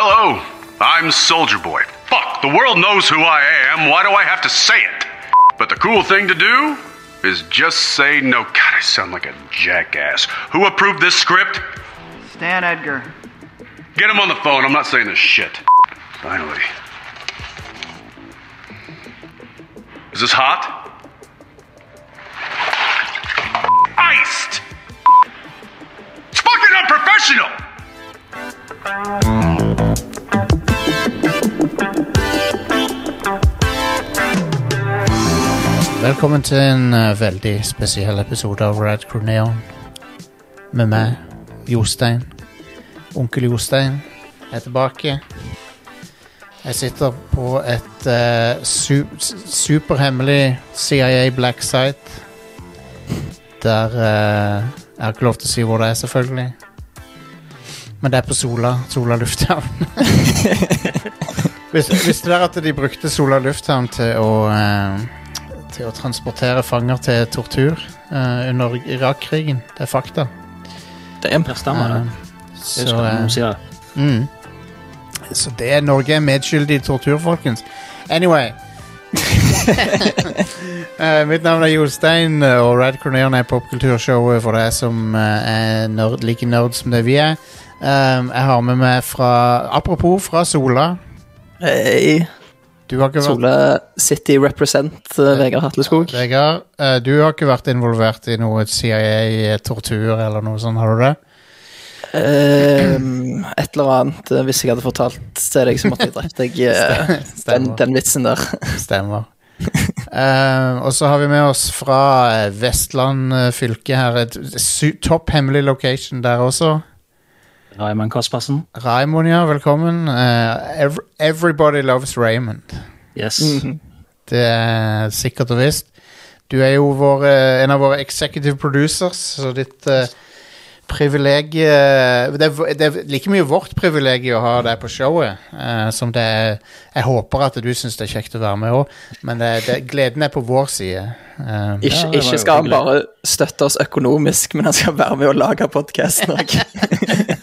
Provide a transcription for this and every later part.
Hello, I'm Soldier Boy. Fuck, the world knows who I am. Why do I have to say it? But the cool thing to do is just say no. God, I sound like a jackass. Who approved this script? Stan Edgar. Get him on the phone. I'm not saying this shit. Finally. Is this hot? Iced! It's fucking unprofessional! Velkommen til en uh, veldig spesiell episode av Rad Crew Neon. Med meg, Jostein. Onkel Jostein er tilbake. Jeg sitter på et uh, su superhemmelig CIA black site. Der uh, Jeg har ikke lov til å si hvor det er, selvfølgelig. Men det er på Sola. Sola lufthavn. Vis- Visste dere at de brukte Sola lufthavn til å eh, til å transportere fanger til tortur eh, under Irak-krigen. Det er fakta. Damn. Ja, stemmer det. Eh, så, eh, det. mm. så det er Norge er medskyldig i tortur, folkens. Anyway. uh, mitt navn er Jostein, og Rad Corneon er popkulturshowet for deg som uh, er nerd, like nerd som det vi er. Um, jeg har med meg fra Apropos fra Sola. Hei. Du har ikke vært Sola City Represent, uh, Vegard Hatleskog. Vegard, uh, du har ikke vært involvert i noe CIA-tortur eller noe sånt, har du det? Um, et eller annet eh, Hvis jeg hadde fortalt til deg, så måtte jeg drept deg. eh, den, den vitsen der. Stemmer. Eh, og så har vi med oss fra Vestland fylke her, et topp hemmelig location der også. Raymond Kaspersen. Raymond, ja, velkommen. Uh, ev everybody loves Raymond. Yes. Mhm. Det er sikkert og visst. Du er jo vår, eh, en av våre executive producers, så ditt uh, privilegie det, er- det er like mye vårt privilegium å ha deg på showet eh, som det er Jeg håper at du syns det er kjekt å være med òg, men det, det, gleden er på vår side. Eh, Ikke, Ja, det var jo ikke skal han hyggelig. bare støtte oss økonomisk, men han skal være med å lage podkasten òg.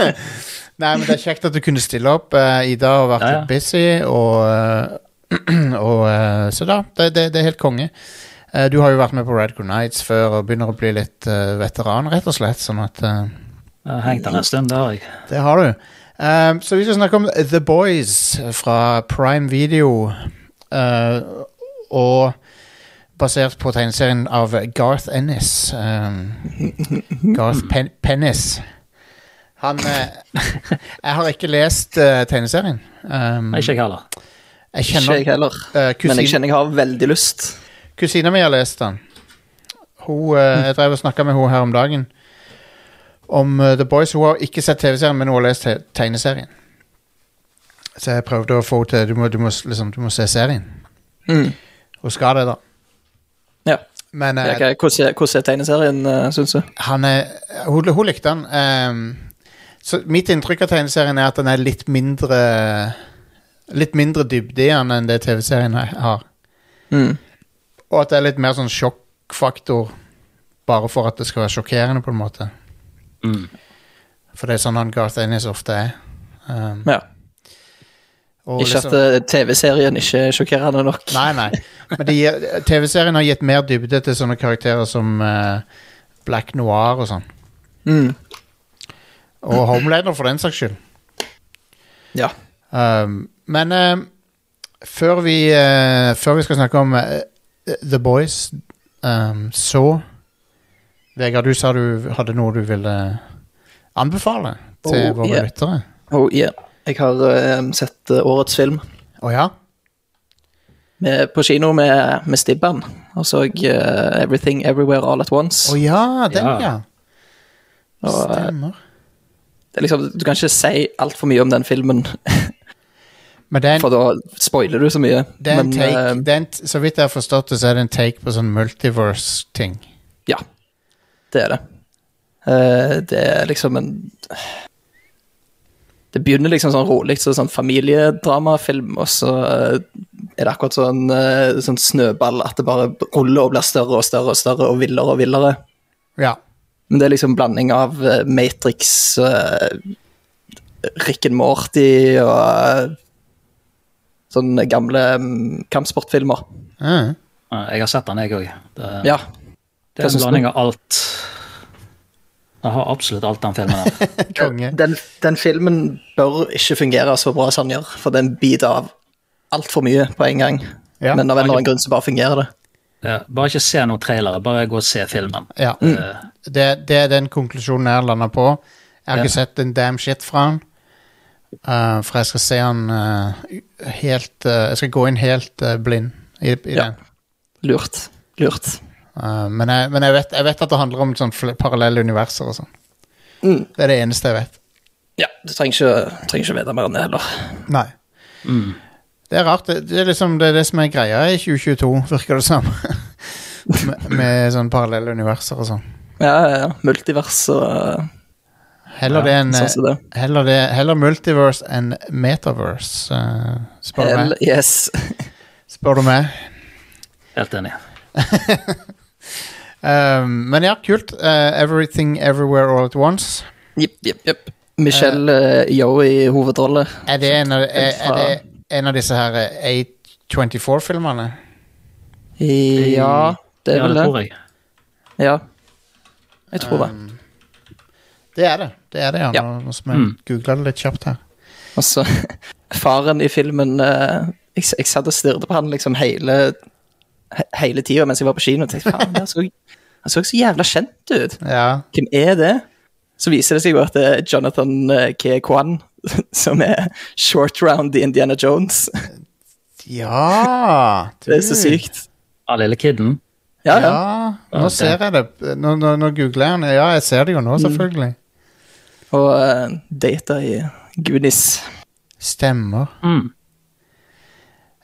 Nei, men det er kjekt at du kunne stille opp. Eh, Ida har vært Ja, ja. litt busy, og, eh, og eh, Så da, det, det, det er helt konge. Eh, du har jo vært med på Radcrow Nights før og begynner å bli litt uh, veteran, rett og slett. Sånn at uh, Jeg har hengt der en stund, det har jeg. Det har du. Um, så vi skal snakke om The Boys fra Prime Video. eh, og basert på tegneserien av Garth Ennis. Um, Garth Pen Pennis. Han Jeg har ikke lest tegneserien. Um, Ikke jeg heller. jeg Ikke jeg kjenner heller. Kusin, Men jeg kjenner jeg har veldig lyst. Kusina mi har lest den. Hun, eh, jeg drev og snakka med henne her om dagen om eh, The Boys. Hun har ikke sett TV-serien, men hun har lest te tegneserien. Så jeg prøvde å få henne til du må, du, må, liksom, du må se serien. Mm. Hun skal det, da. Ja. Men eh, hva- Hvordan er- hvordan er tegneserien, uh, syns du? han er, hun, hun likte den. ehm, så mitt inntrykk av tegneserien er at den er litt mindre Litt mindre dybde i den enn det TV-serien har. Mm. Og at det er litt mer sånn sjokkfaktor bare for at det skal være sjokkerende, på en måte. Mm. For det er sånn han Garth Ennis ofte er. Um, Ja. og Ikke liksom- at eh, TV-serien ikke er sjokkerende nok. Nei, nei. Men TV-serien har gitt mer dybde til sånne karakterer som uh, Black Noir og sånn. Mm. Og Homelander, for den saks skyld. Ja. Um, men uh, før, vi, uh, før vi skal snakke om The Boys, um, så Vegard, du sa du hadde noe du ville anbefale til Oh, våre yeah. lyttere. Oh, yeah. Jeg har um, sett eh, årets film Å ja? med, på kino med, med Stibban. Og så uh, Everything Everywhere All At Once. Å ja, den, ja. Ja. Og, Stemmer. det er liksom, du kan ikke si altfor mye om den filmen, en, for da spoiler du så mye. det er en Men, take uh, det er en, Så vidt jeg har forstått det, så er det en take på sånn multiverse-ting. ja, det er det. Uh, det er liksom en Det begynner liksom sånn rolig, så sånn familiedramafilm, og så uh, er det akkurat sånn, sånn snøball at det bare ruller og blir større og større og større og villere og villere. Ja. Men det er liksom blanding av Matrix, Rick and Morty og sånne gamle um, kampsportfilmer. Mm. Jeg har sett den, jeg òg. Det, Ja. det er en blanding av alt. Jeg har absolutt alt den filmen der. Konge. Den, den filmen bør ikke fungere så bra som den gjør, for den biter av altfor mye på en gang. Ja. Men av en eller annen grunn så bare fungerer det. Ja, bare ikke se noen trailere, bare gå og se filmen. Ja. Mm. Det, det er den konklusjonen jeg lander på. Jeg har Ja. ikke sett en damn shit fra han. Uh, for jeg skal se han uh, helt uh, Jeg skal gå inn helt uh, blind i, i Ja. den. Lurt. Lurt. Uh, men jeg, men jeg, vet, jeg vet at det handler om sånn parallelle universer og sånn. Mm. Det er det eneste jeg vet. Ja, du trenger ikke, trenger ikke vite mer enn det heller. Nei. mm. Det er rart. Det, det, er liksom, det er det som er greia i 2022, virker det som. med, med sånn parallelle universer og sånn. Ja, ja, ja. Multivers og Heller det enn sånn det. Heller, det, heller multiverse enn metaverse, uh, spør, du meg. yes. spør du meg. Helt enig. Um, men ja, kult. Uh, everything Everywhere All At Once. Jepp, jepp, jipp. Michelle uh, Yo i hovedrolle. Er det en av, er, er det en av disse her eh, A24-filmene? Ja, det er vel det Ja, det. tror jeg. Ja. Jeg tror. Um, det er det. Det er det, ja. Ja. Nå, nå som jeg Mm. googla det litt kjapt her. Og så faren i filmen eh, jeg, jeg satt og stirret på han liksom hele he- Hele tida mens jeg var på kino tenkte faen, han så, han så så jævla kjent ut. Ja. Hvem er det? Så viser det seg jo at det er Jonathan eh, K. Kwan, som er short round i Indiana Jones. Ja Det er så sykt. Av lille kidden? Ja, ja. Ja, nå ser jeg det. Nå, nå, nå googler jeg den. Ja, jeg ser det jo nå, selvfølgelig. Og eh, data i Goonies. Stemmer. Mm.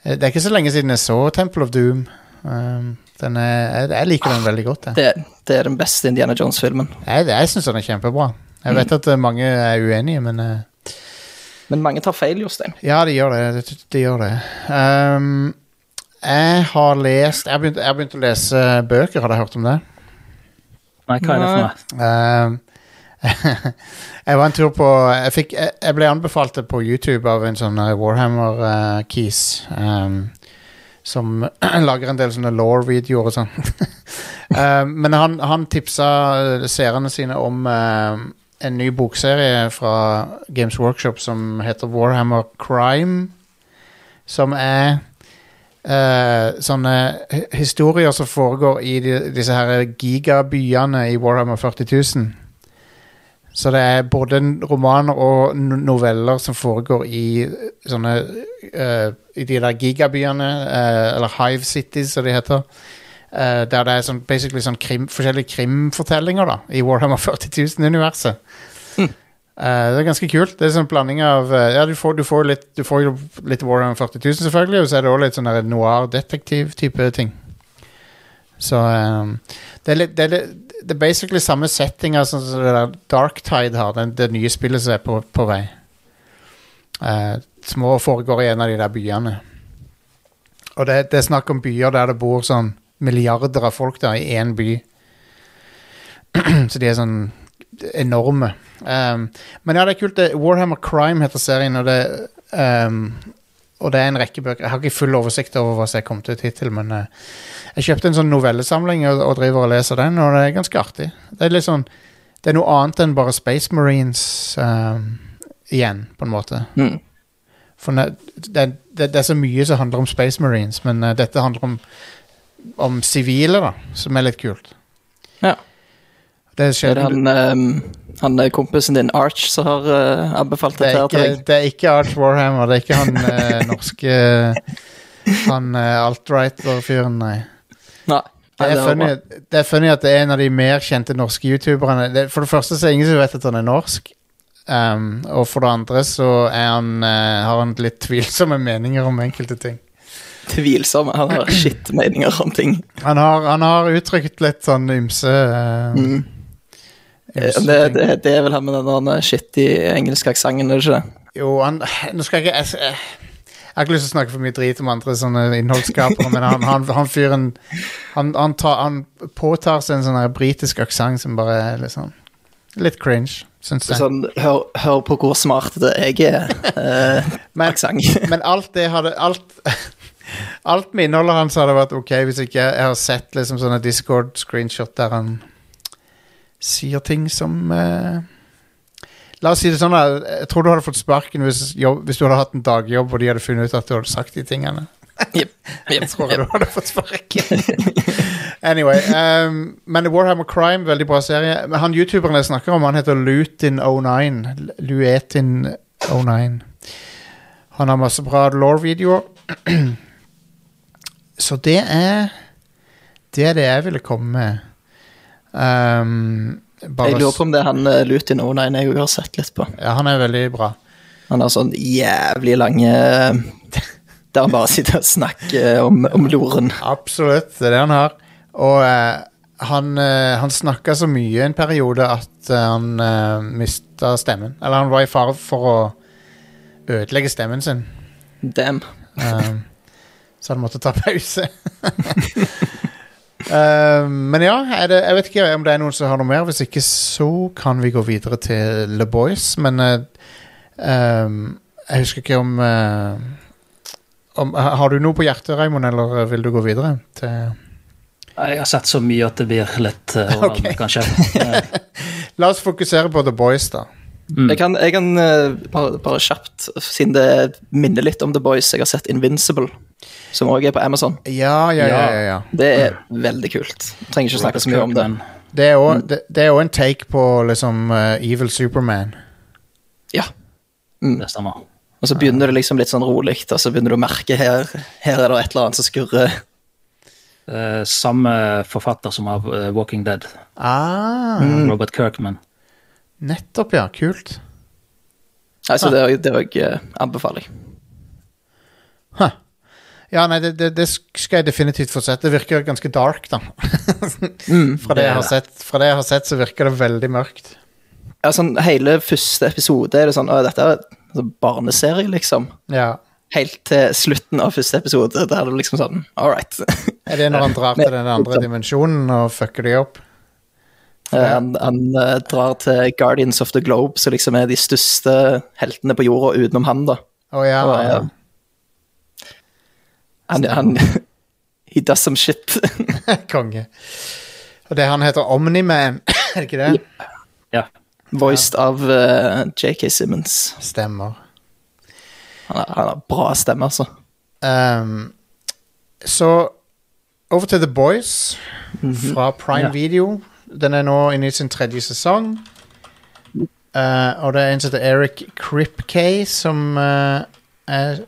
Eh, Det er ikke så lenge siden jeg så Temple of Doom. Um, den er, jeg, jeg liker den veldig godt. Jeg, Det, det er den beste Indiana Jones-filmen. jeg, jeg syns den er kjempebra. Jeg vet at eh, mange er uenige, men Men mange tar feil, Jostein. Ja, de gjør det. De, de gjør det. Um, jeg har lest Jeg har begynt, jeg har begynt å lese bøker, har du hørt om det? Nei, hva er det for noe? Um, jeg var en tur på Jeg, fikk, jeg, jeg ble anbefalt det på YouTube av en sånn eh, Warhammer uh, Keys. Um, som lager en del sånne law-videoer og sånn. uh, men han, han tipsa eh, seerne sine om uh, en ny bokserie fra Games Workshop som heter Warhammer Crime. Som er uh, sånne historier som foregår i de, disse her gigabyene i Warhammer 40 000. Så det er både romaner og noveller som foregår i sånne uh, I de der gigabyene, uh, eller Hive Cities, som de heter. Uh, der det er sånn, basically sånn krim, forskjellige krimfortellinger da, i Warhammer 40 000-universet. Eh, det er ganske kult. Det er sånn blanding av eh, Ja, du får, du får, litt, du får litt Warhammer 40 000, selvfølgelig, og så er det også litt sånn noir-detektiv-type ting. Så um, det, er litt, det, er litt, det er basically samme settinga som det der Darktide har, den, det nye spillet som er på, på vei. Uh, små foregår i en av de der byene. Og det, det er snakk om byer der det bor sånn milliarder av folk der i én by. Så de er sånn enorme. Um, men ja, det er kult. Det, Warhammer Crime heter serien, og det, um, og det er en rekke bøker. Jeg har ikke full oversikt over hva som er kommet ut hittil, men eh, jeg kjøpte en sånn novellesamling og, og driver og leser den, og det er ganske artig. Det er litt sånn Det er noe annet enn bare Space Marines um, igjen, på en måte. Mm. For det, det, det er så mye som handler om Space Marines, men eh, dette handler om om sivile, da, som er litt kult. Ja. Det er Er det han, um, han er kompisen din Arch som har uh, anbefalt det her til deg? det er ikke Arch Warhammer, det er ikke han uh, norske Han uh, alt-right-fyren, nei. Nei. Det er, det funny, det er funny at det er en av de mer kjente norske youtuberne. Det, for det første så er det ingen som vet at han er norsk. Um, og for det andre så er han, eh, har han litt tvilsomme meninger om enkelte ting. Tvilsomme. Han har shit-meninger om ting. Han har, han har uttrykt litt sånn ymse uh, Mm. Det, det, det er vel han med den shitty engelske aksenten, er det ikke det? Jo, han Nå skal jeg ikke jeg, jeg, jeg har ikke lyst til å snakke for mye drit om andre sånne innholdsskapere, men han, han, han fyren han, han, han påtar seg en sånn britisk aksent som bare er litt sånn Litt cringe. syns jeg. Sånn, hør, hør på hvor smart det jeg er. Eh, Men- Men alt det hadde Alt, alt med innholdet hans hadde vært ok hvis ikke jeg har sett liksom sånne Discord-screenshot der han sier ting som eh, La oss si det sånn. Jeg tror du hadde fått sparken hvis, jobb, hvis du hadde hatt en dagjobb og de hadde funnet ut at du hadde sagt de tingene. Yep, yep, jeg tror yep. du hadde fått sparken. anyway. Um, men Warhammer Crime, veldig bra serie. Men han youtuberen jeg snakker om, han heter Lutin09. Luetin09. Han har masse bra law-videoer. Så det er Det er det jeg ville komme med. Um, Jeg lurer på om det er han uh, Lutin 09 jeg har sett litt på. Ja, han er veldig bra. Han har sånn jævlig lange Der han bare sitter og snakker om, om loren. Absolutt, det er det han har. Og uh, han, uh, han snakka så mye en periode at uh, han uh, mista stemmen. Eller han var i fare for å ødelegge stemmen sin. Damn. Um, så han måtte ta pause. um, men ja, det, jeg vet ikke om det er noen som har noe mer. Hvis ikke så kan vi gå videre til Le Boys. Men uh, um, jeg husker ikke om, uh, om Har du noe på hjertet, Raymond, eller vil du gå videre? til... Jeg har sett så mye at det blir litt uh, okay. Kanskje. Eh, La oss fokusere på The Boys, da. Mm. Jeg kan, jeg kan eh, bare, bare kjapt, siden det minner litt om The Boys, jeg har sett Invincible, som òg er på Amazon. Ja, ja, ja. ja, ja. Det er veldig kult. Trenger ikke snakke så mye om det. Det er òg en take på liksom uh, Evil Superman. Ja. Mm. Det stemmer. Og så begynner det liksom litt sånn rolig, og så begynner du å merke her, her er det et eller annet som skurrer. Uh, samme forfatter som av uh, Walking Dead, Ah, Robert Kirkman. Nettopp, ja. Kult. Altså, det, er- det er òg anbefaler jeg. Huh. Ja, nei, det, det, det skal jeg definitivt få sett. Det virker ganske dark, da. fra, det sett, fra det jeg har sett, så virker det veldig mørkt. Ja, sånn, hele første episode er det sånn Å, dette er en sånn barneserie, liksom. Ja. Helt til slutten av første episode, der er det liksom sånn All right. Er det når han drar til den andre dimensjonen og fucker de opp? Eh, Han, han eh, drar til Guardians of the Globe, som liksom er de største heltene på jorda utenom han, da. Å ja. Og, ja. han, han He does some shit. Konge. Og det han heter Omni-Man, er det ikke det? Ja. Voiced av uh, JK Simmons. Stemmer. Han har, han har bra stemme, altså. Um, så over til The Boys fra Prime Ja. Video. Den er nå inne i sin tredje sesong. Uh, og det er en som heter Eric Kripke som uh, er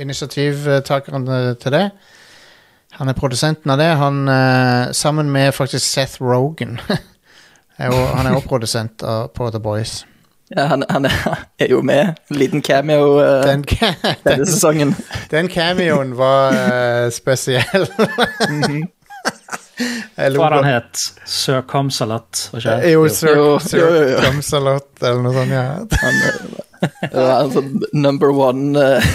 initiativtakeren uh, til det. Han er produsenten av det. Han, uh, sammen med faktisk Seth Rogan. er jo, han er også produsent av, på The Boys. Ja, han, han er, jo med. En liten cameo uh, Den, denne sesongen. Den cameoen var uh, spesiell. mm lo Hva han godt. het Sir Comsalot, ikke? Jo, Sir, Jo, Sir jo, jo, eller noe sånt, ja. Han, eh, det var sånn number one uh,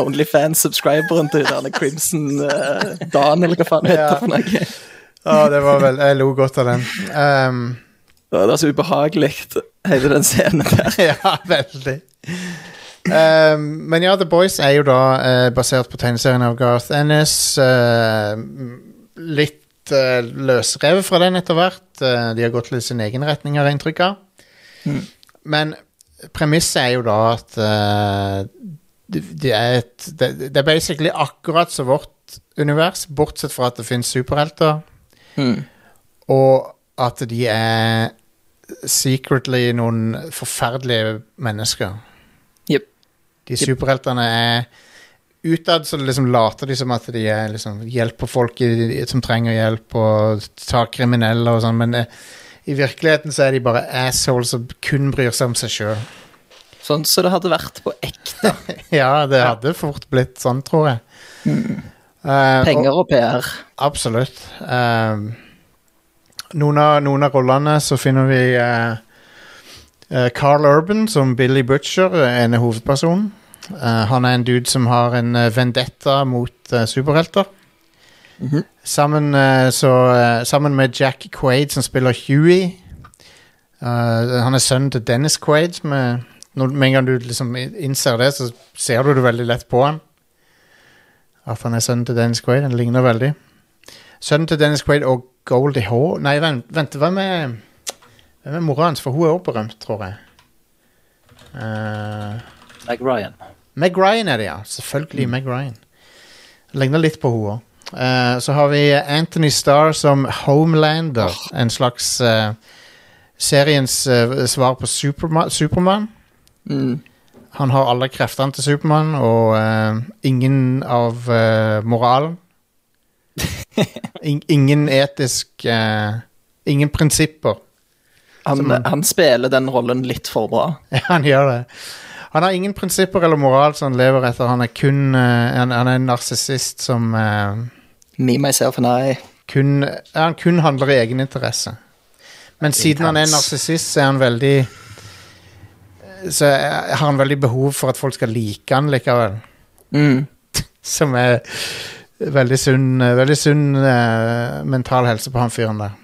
Onlyfans-subscriberen til denne Crimson uh, Dan, eller hva faen det heter Ja. for noe. Å, det var vel Jeg lo godt av den. Um, Det var så ubehagelig, hele den scenen der. ja, veldig. Um, men ja, The Boys er jo da uh, basert på tegneserien av Garth Ennis. Uh, litt uh, løsrevet fra den etter hvert. Uh, de har gått litt sin egen retning, har jeg inntrykk av. Men premisset er jo da at uh, det, det er et det, det er basically akkurat som vårt univers, bortsett fra at det finnes superhelter, Mm. og at de er secretly noen forferdelige mennesker. Yep. De superheltene er Utad så liksom later de som at de er liksom hjelper folk i, som trenger hjelp, og tar kriminelle og sånn, men eh, i virkeligheten så er de bare assholes som kun bryr seg om seg sjøl. Sånn som det hadde vært på ekte. Ja, det hadde fort blitt sånn, tror jeg. Mm. Uh, Penger og PR. Absolutt. Uh, noen, av, noen av rollene så finner vi uh, Carl Urban som Billy Butcher, eh, en Eh, han er en dude som har en eh, vendetta mot uh, superhelter. sammen, uh, så, sammen med Jack Quaid som spiller Huey. Eh, han er sønnen til Dennis Quaid. Er, når, med en gang du liksom innser det, så ser du det veldig lett på han. At han er sønnen til Dennis Quaid. Han ligner veldig. Sønnen til Dennis Quaid og Goldie Haw Nei, vent, vent hvem er Hvem er mora hans? For hun er også berømt, tror jeg. Uh, like Ryan. Meg Ryan er det, ja. Selvfølgelig Meg Ryan. Ligner litt på henne òg. så har vi Anthony Starr som Homelander. En slags uh, seriens uh, svar på Superman. Superman. Mm. Han har alle kreftene til Supermann og eh, ingen av moralen. In ingen etisk Ingen prinsipper. Han, han spiller den rollen litt for bra. Ja, han gjør det. Han har ingen prinsipper eller moral som han lever etter. Han er kun eh, han, han er en narsissist som eh, Me, myself and I. kun, han kun handler i egen interesse. Men siden han er en narsissist, så er han veldig Så er- har han veldig behov for at folk skal like han likevel. Mm. Som er veldig sunn, veldig sunn eh, mental helse på han fyren der.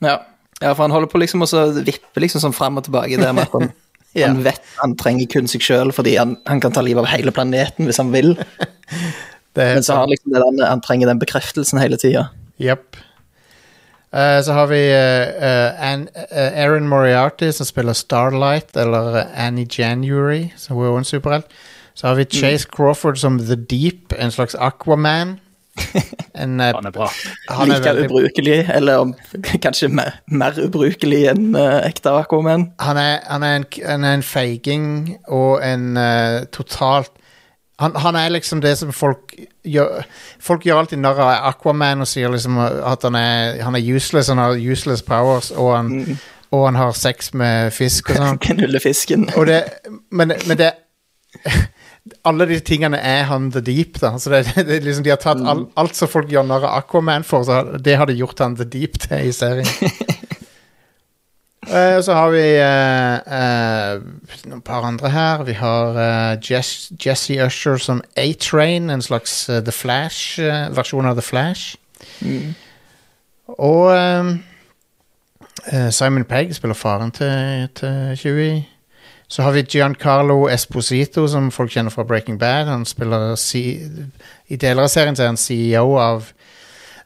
Ja. ja, for han holder på liksom å så vippe liksom sånn fram og tilbake der med at han, Ja. han vet han trenger kun seg sjøl fordi han, han kan ta livet av hele planeten hvis han vil. Det Men så har han liksom der, han trenger den bekreftelsen hele tida. Yep. Uh, så har vi eh, uh, eh, Erin Moriarty, som spiller Starlight, eller eh, Annie January, som er en superhelt. Så har vi Chase Crawford som The Deep, en slags Aquaman. En, eh, Han er bra. han er like veldig- ubrukelig, eller om, kanskje mer, mer ubrukelig enn uh, ekte Aquaman. han er, han, er en, han er en feiging og en uh, totalt han, han er liksom det som folk gjør Folk gjør alltid narr av Aquaman og sier liksom at han er, han er useless, han har useless powers, og han, og han har sex med fisk og sånn. Knuller fisken. Og det, men, men det Alle de tingene er han the deep, da. Så det, det, liksom, de har tatt all, alt som folk gjør narr av Aquaman for, så det har de gjort han the deep til i serien. Og så har vi uh, uh, et par andre her. Vi har eh, Jess, Jesse Usher som A-Train, en slags eh, The Flash-versjon av The Flash. Og eh, eh, Simon Pegg spiller faren til, til Chewie. Så har vi Giancarlo Esposito, som folk kjenner fra Breaking Bad. Han spiller I deler av serien så er han CEO av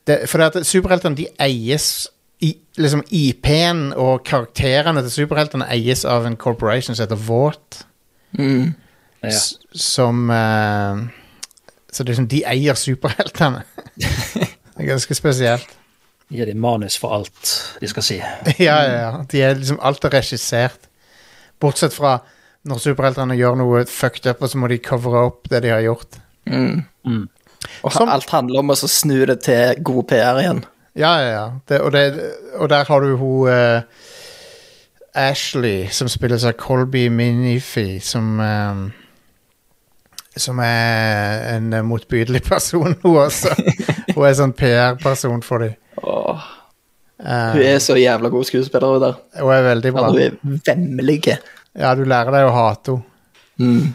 det, For det at superheltene de eies i, liksom IP-en og karakterene til superheltene eies av en corporation som heter Vought. Mm. Ja. Som uh, Så det er liksom de eier superheltene. det er ganske spesielt. Gir de manus for alt de skal si. ja, ja, ja. De er liksom alt er regissert. Bortsett fra når superheltene gjør noe fucked up, og så må de covere opp det de har gjort. Mm. Mm. Og Som- alt handler om å snu det til god PR igjen. Ja, ja, ja. Det, og, det, og der har du hun uh, Ashley, som spilles av Colby Minifi, som um, Som er en eh, motbydelig person, hun også. hun er sånn PR-person for dem. Åh, hun er så jævla god skuespiller. Der. hun er veldig bra. Hun er vemmelig. Ja, du lærer deg å hate henne. Mm.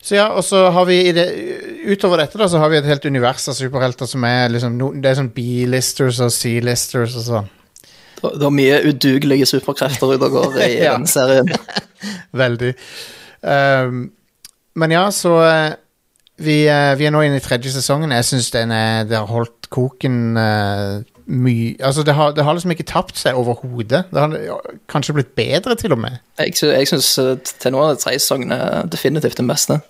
Så ja, og så har vi i det, Utover dette da, så har vi et helt univers av superhelter som er liksom Det er sånn B-listers og C-listers og sånn. Det det er mye udugelige superkrefter ute og går i Ja. den serien. Veldig. Um, men ja, så eh, vi, eh, vi er nå inne i tredje sesongen. Jeg syns det har holdt koken uh, mye Altså, det har, det har liksom ikke tapt seg overhodet. Det har kanskje blitt bedre, til og med. Jeg, jeg syns til nå er de tre sesongene definitivt den beste.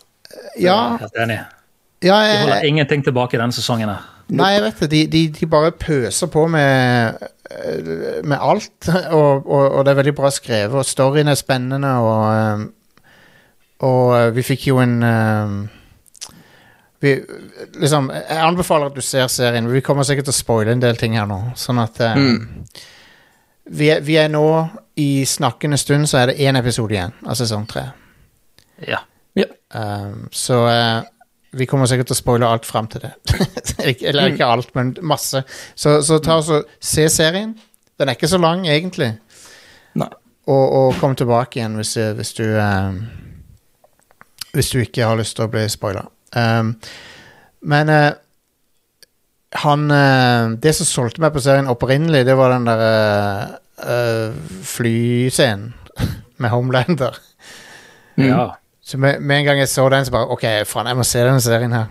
Ja, Helt enig. ja De holder ingenting tilbake i denne sesongen. her. Nei, jeg vet det. De, de, de bare pøser på med, eh, med alt. Og, og, og det er veldig bra skrevet, og storyen er spennende, og eh, Og eh, vi fikk jo en eh, vi, liksom, Jeg anbefaler at du ser serien. Vi kommer sikkert til å spoile en del ting her nå. Sånn at eh, vi, er, vi er nå I snakkende stund så er det én episode igjen av sesong tre. Ja. Ja. Um, så eh, vi kommer sikkert til å spoile alt fram til det. Eller ikke alt, men masse. Så, så ta oss og se serien. Den er ikke så lang, egentlig. Nei. Og, og kom tilbake igjen hvis, hvis du um, Hvis du ikke har lyst til å bli spoila. Um, men uh, han uh, Det som solgte meg på serien opprinnelig, det var den der uh, flyscenen med Homelander. Ja. Så med, med en gang jeg så den, så bare OK, faen, jeg må se denne serien her.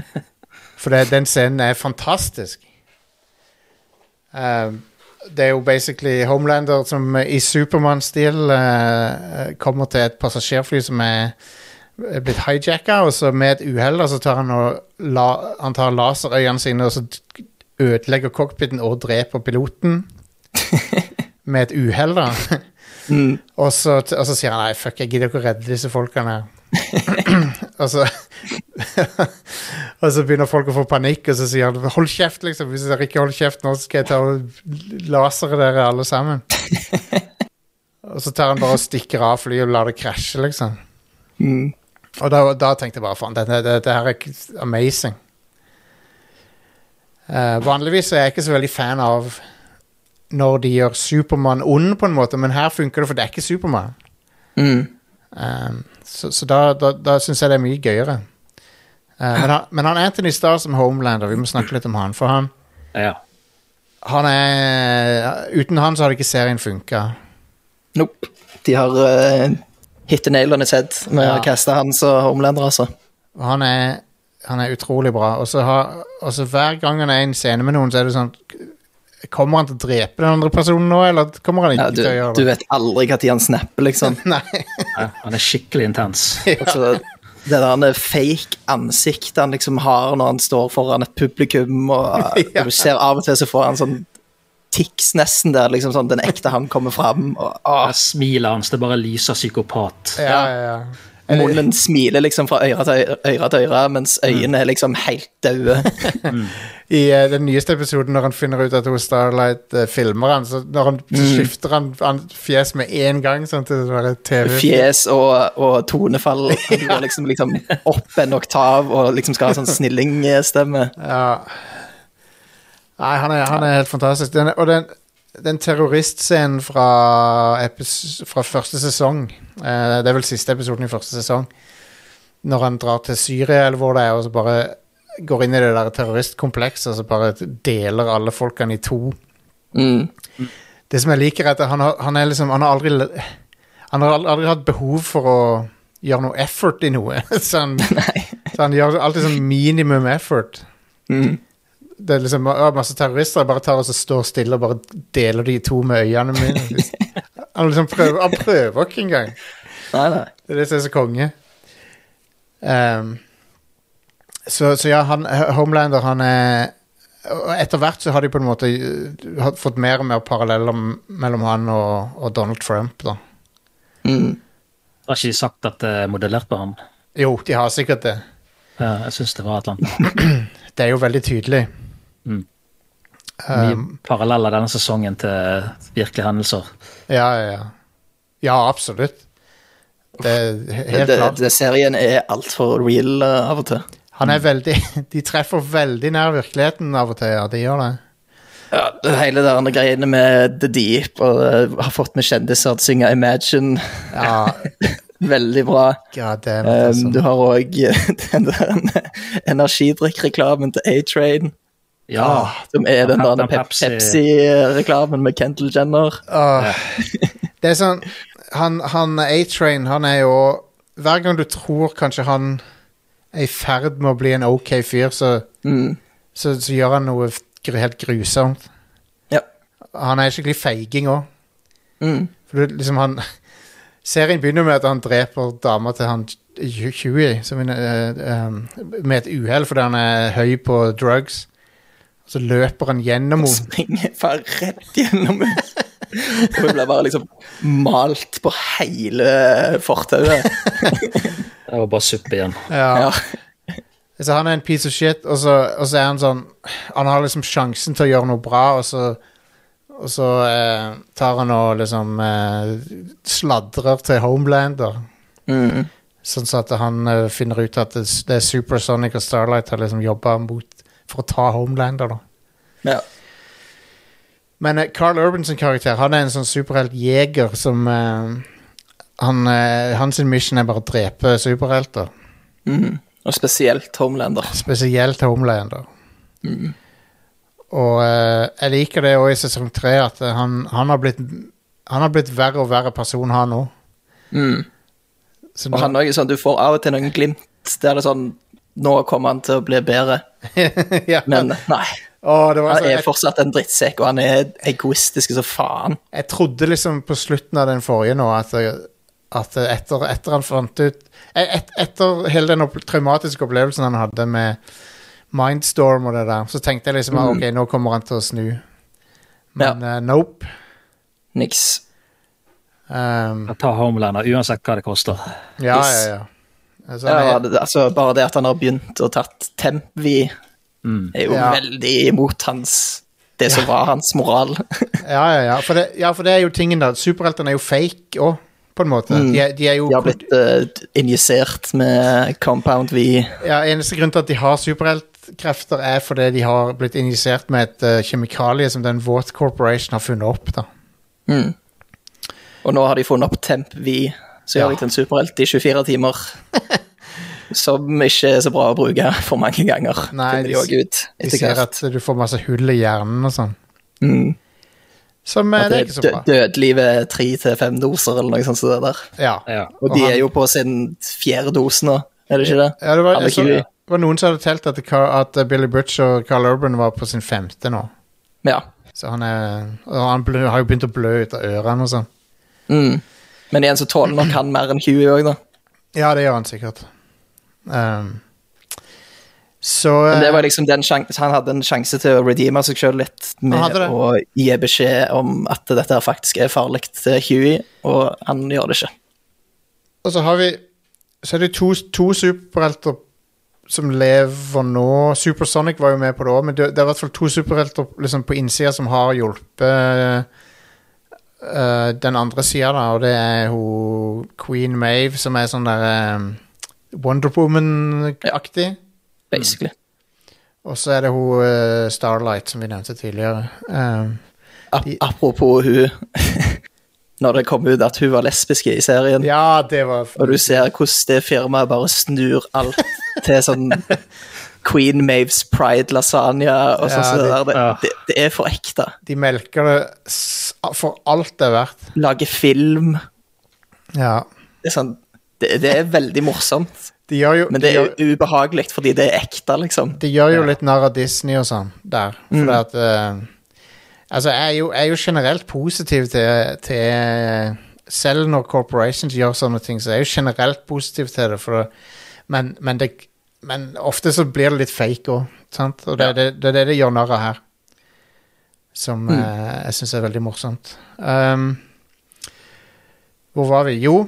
For det, den scenen er fantastisk. Um, det er jo basically Homelander som i Supermann-stil uh, kommer til et passasjerfly som er blitt hijacka, og så med et uhell så tar han og la, han tar laserøynene sine og så ødelegger cockpiten og dreper piloten. med et uhell, da. og, så, og så sier han nei, fuck, jeg gidder ikke å redde disse folkene. og så Og så begynner folk å få panikk, og så sier han hold kjeft, liksom. Hvis dere ikke holder kjeft nå, så skal jeg ta og lasere dere alle sammen. og så tar han bare og stikker av flyet og lar det krasje, liksom. Og da, da tenkte jeg bare faen, dette, dette her er amazing. Uh, vanligvis er jeg ikke så veldig fan av når de gjør Supermann ond, på en måte, men her funker det, for det er ikke Supermann. Mm. Um, så så da, da, da syns jeg det er mye gøyere. Uh, men, han, men han Anthony Starr som Homelander, vi må snakke litt om han. For han, ja. han er Uten han så hadde ikke serien funka. Nope. De har uh, hit the nail on its head med Ja. å kaste han som omlender altså. Han er, han er utrolig bra. Og så har, og så hver gang han er i en scene med noen, så er det sånn Kommer han til å drepe den andre personen nå, eller kommer han ikke Ja, du, til å gjøre det? du vet aldri når han snapper, liksom. Nei. ja. Han er skikkelig intens. Altså, det der fake ansiktet han liksom har når han står foran et publikum, og Ja. og du ser av og til så får han sånn tics nesten der liksom sånn den ekte han kommer fram, og ah, Ja, Smilet hans, det bare lyser psykopat. Ja, ja, ja. munnen smiler liksom fra øre til øre, til øre mens øynene er liksom helt døde. I uh, den nyeste episoden, når han finner ut at hun Starlight uh, filmer han, så når han mm. skifter han, han fjes med en gang sånn til det TV. Fjes og, og tonefall. Han går liksom, liksom opp en oktav og liksom skal ha sånn snillingstemme. Ja. Nei, han er, han er helt fantastisk. Den, og den, den terroristscenen fra, fra første sesong eh, Det er vel siste episoden i første sesong. Når han drar til Syria, eller hvor det er, og så bare går inn i det der terroristkomplekset og så bare deler alle folkene i to. Mm. Det som jeg liker, er at han har, han er liksom Han har aldri Han har aldri, hatt behov for å gjøre noe effort i noe. så, han, så han gjør alltid sånn minimum effort. Mm. Det er liksom masse terrorister jeg bare tar og så står stille og bare deler de i to med øynene mine. Han liksom prøver Han prøver ikke engang. Nei, nei. Det er det som er så konge. Um, så, så ja, han, Homelander, han er og Etter hvert så har de på en måte uh, fått mer og mer paralleller mellom han og, og Donald Trump, da. Mm. Har ikke de sagt at det er modellert på ham? Jo, de har sikkert det. Ja, jeg syns det var et eller annet. Det er jo veldig tydelig. Mm. Um, Mye paralleller denne sesongen til virkelige hendelser. ja, ja, ja. Ja, absolutt. Det er he- helt Det, klart. det, serien er altfor real uh, av og til. Han er veldig De treffer veldig nær virkeligheten av og til, ja. De gjør det. Ja, det hele de andre greiene med The Deep og uh, har fått med kjendiser til å synge Imagine. Ja, Veldig bra. god damn Um, altså. du har òg den der energidrikkreklamen til A-Train. Ja, Som er den der Pep- Pepsi. Pepsi-reklamen med Kendal Jenner. Uh, Det er sånn Han, han A-Train, han er jo Hver gang du tror kanskje han er i ferd med å bli en ok fyr, så, Mm. så, så gjør han noe helt grusomt. Ja. Han er skikkelig feiging òg. Mm. For du, liksom han Serien begynner med at han dreper dama til han Huey eh, um, med et uhell fordi han er høy på drugs. Så løper han gjennom henne. Springer bare rett gjennom henne. Og hun ble bare liksom malt på hele fortauet. det var bare suppe igjen. Ja. Ja. Så han er en piece of shit, og så, og så er han sånn Han har liksom sjansen til å gjøre noe bra, og så Og så eh, tar han og liksom eh, sladrer til Homelander. Mm. Sånn så at han eh, finner ut at det, det er Supersonic og Starlight har liksom jobba mot for å ta Homelander, da. Ja. Men uh, Carl Urban sin karakter, han er en sånn superheltjeger som uh, han, uh, Hans mission er bare å drepe superhelter. Mm. Og spesielt Homelander. Spesielt Homelander. og uh, jeg liker det òg i sesong tre, at han, han, har blitt, han har blitt verre og verre person, han òg. Mm. Og han er sånn, du får av og til noen glimt der det er sånn Nå kommer han til å bli bedre, ja. men nei. Åh, det var Han så, er jeg, fortsatt en drittsekk, og han er egoistisk som faen. jeg trodde liksom på slutten av den forrige nå at, at etter, etter han fant ut et, Etter hele den opp, traumatiske opplevelsen han hadde med Mindstorm og det der, så tenkte jeg liksom ah, ok, nå kommer han til å snu. Men eh, nope. Niks. Um, Ta Homelander uansett hva det koster. ja, Yes. ja, ja. Altså, Ja, det, altså, bare det at han har begynt å tatt Tempvi, er jo Ja. veldig imot hans Det som var hans moral. Ja, ja, ja. For det, ja, for det er jo tingen, da. Superheltene er jo fake òg, på en måte. De, er, de er jo De har blitt uh, injisert med Compound V. ja, Eneste grunn til at de har superheltkrefter, er fordi de har blitt injisert med et uh, kjemikalie som den Vought Corporation har funnet opp. da. Mm. Og nå har de funnet opp Temp V, så gjør Ja. de til en superhelt i 24 timer. Som ikke er så bra å bruke for mange ganger, Nei, de de- ut De ser at du får masse hull i hjernen og sånn. Mm. Som er det det er ikke så er bra. dø- dødelig ved tre til fem doser, eller noe sånt. der. Ja. Ja. Og Og de han- er jo på sin fjerde dose nå, er det ikke det? ja det, var, så, var noen som hadde telt at, at uh, Billy Butch og Carl Urban var på sin femte nå. Ja. Så han, er, og han blø, har jo begynt å blø ut av ørene og sånn. Mm. Men igjen så tåler nok han mer enn Huey òg, da. Ja, det gjør han sikkert. Um, så Men det eh, var liksom den sjans Han hadde en sjanse til å redeeme seg sjøl litt med å gi beskjed om at dette faktisk er farlig til Huey, og han gjør det ikke. Og så har vi Så er det to, to superhelter som lever nå. Supersonic var jo med på det òg, men det, det er i hvert fall to superhelter liksom, på innsida som har hjulpet eh, den andre sida, da, og det er hun Queen Mave, som er sånn der um, Wonder Woman-aktig. Basically. Og så er det hun uh, Starlight, som vi nevnte tidligere. Um, de... apropos hun Når det kom ut at hun var lesbisk i serien, ja, det var og du ser hvordan det firmaet bare snur alt til sånn Queen Maves Pride lasagne og sånn Ja, de, det det- Det, ja. det, det er for ekte. De melker det for alt det er verdt. Lage film. Ja. Det er, sånn, det, det er veldig morsomt, De gjør jo, men det de er jo ubehagelig fordi det er ekte, liksom. de gjør jo litt narr av Disney og sånn der. For at uh, Altså, jeg er, jo, jeg er jo generelt positiv til, til Selv når corporations gjør sånne ting, så jeg er jeg jo generelt positiv til det. For, det- men, men, det, men ofte så blir det litt fake òg, sant? Og det, er det, det er det de gjør narr av her. Som eh, jeg syns er veldig morsomt. Um, hvor var vi? Jo,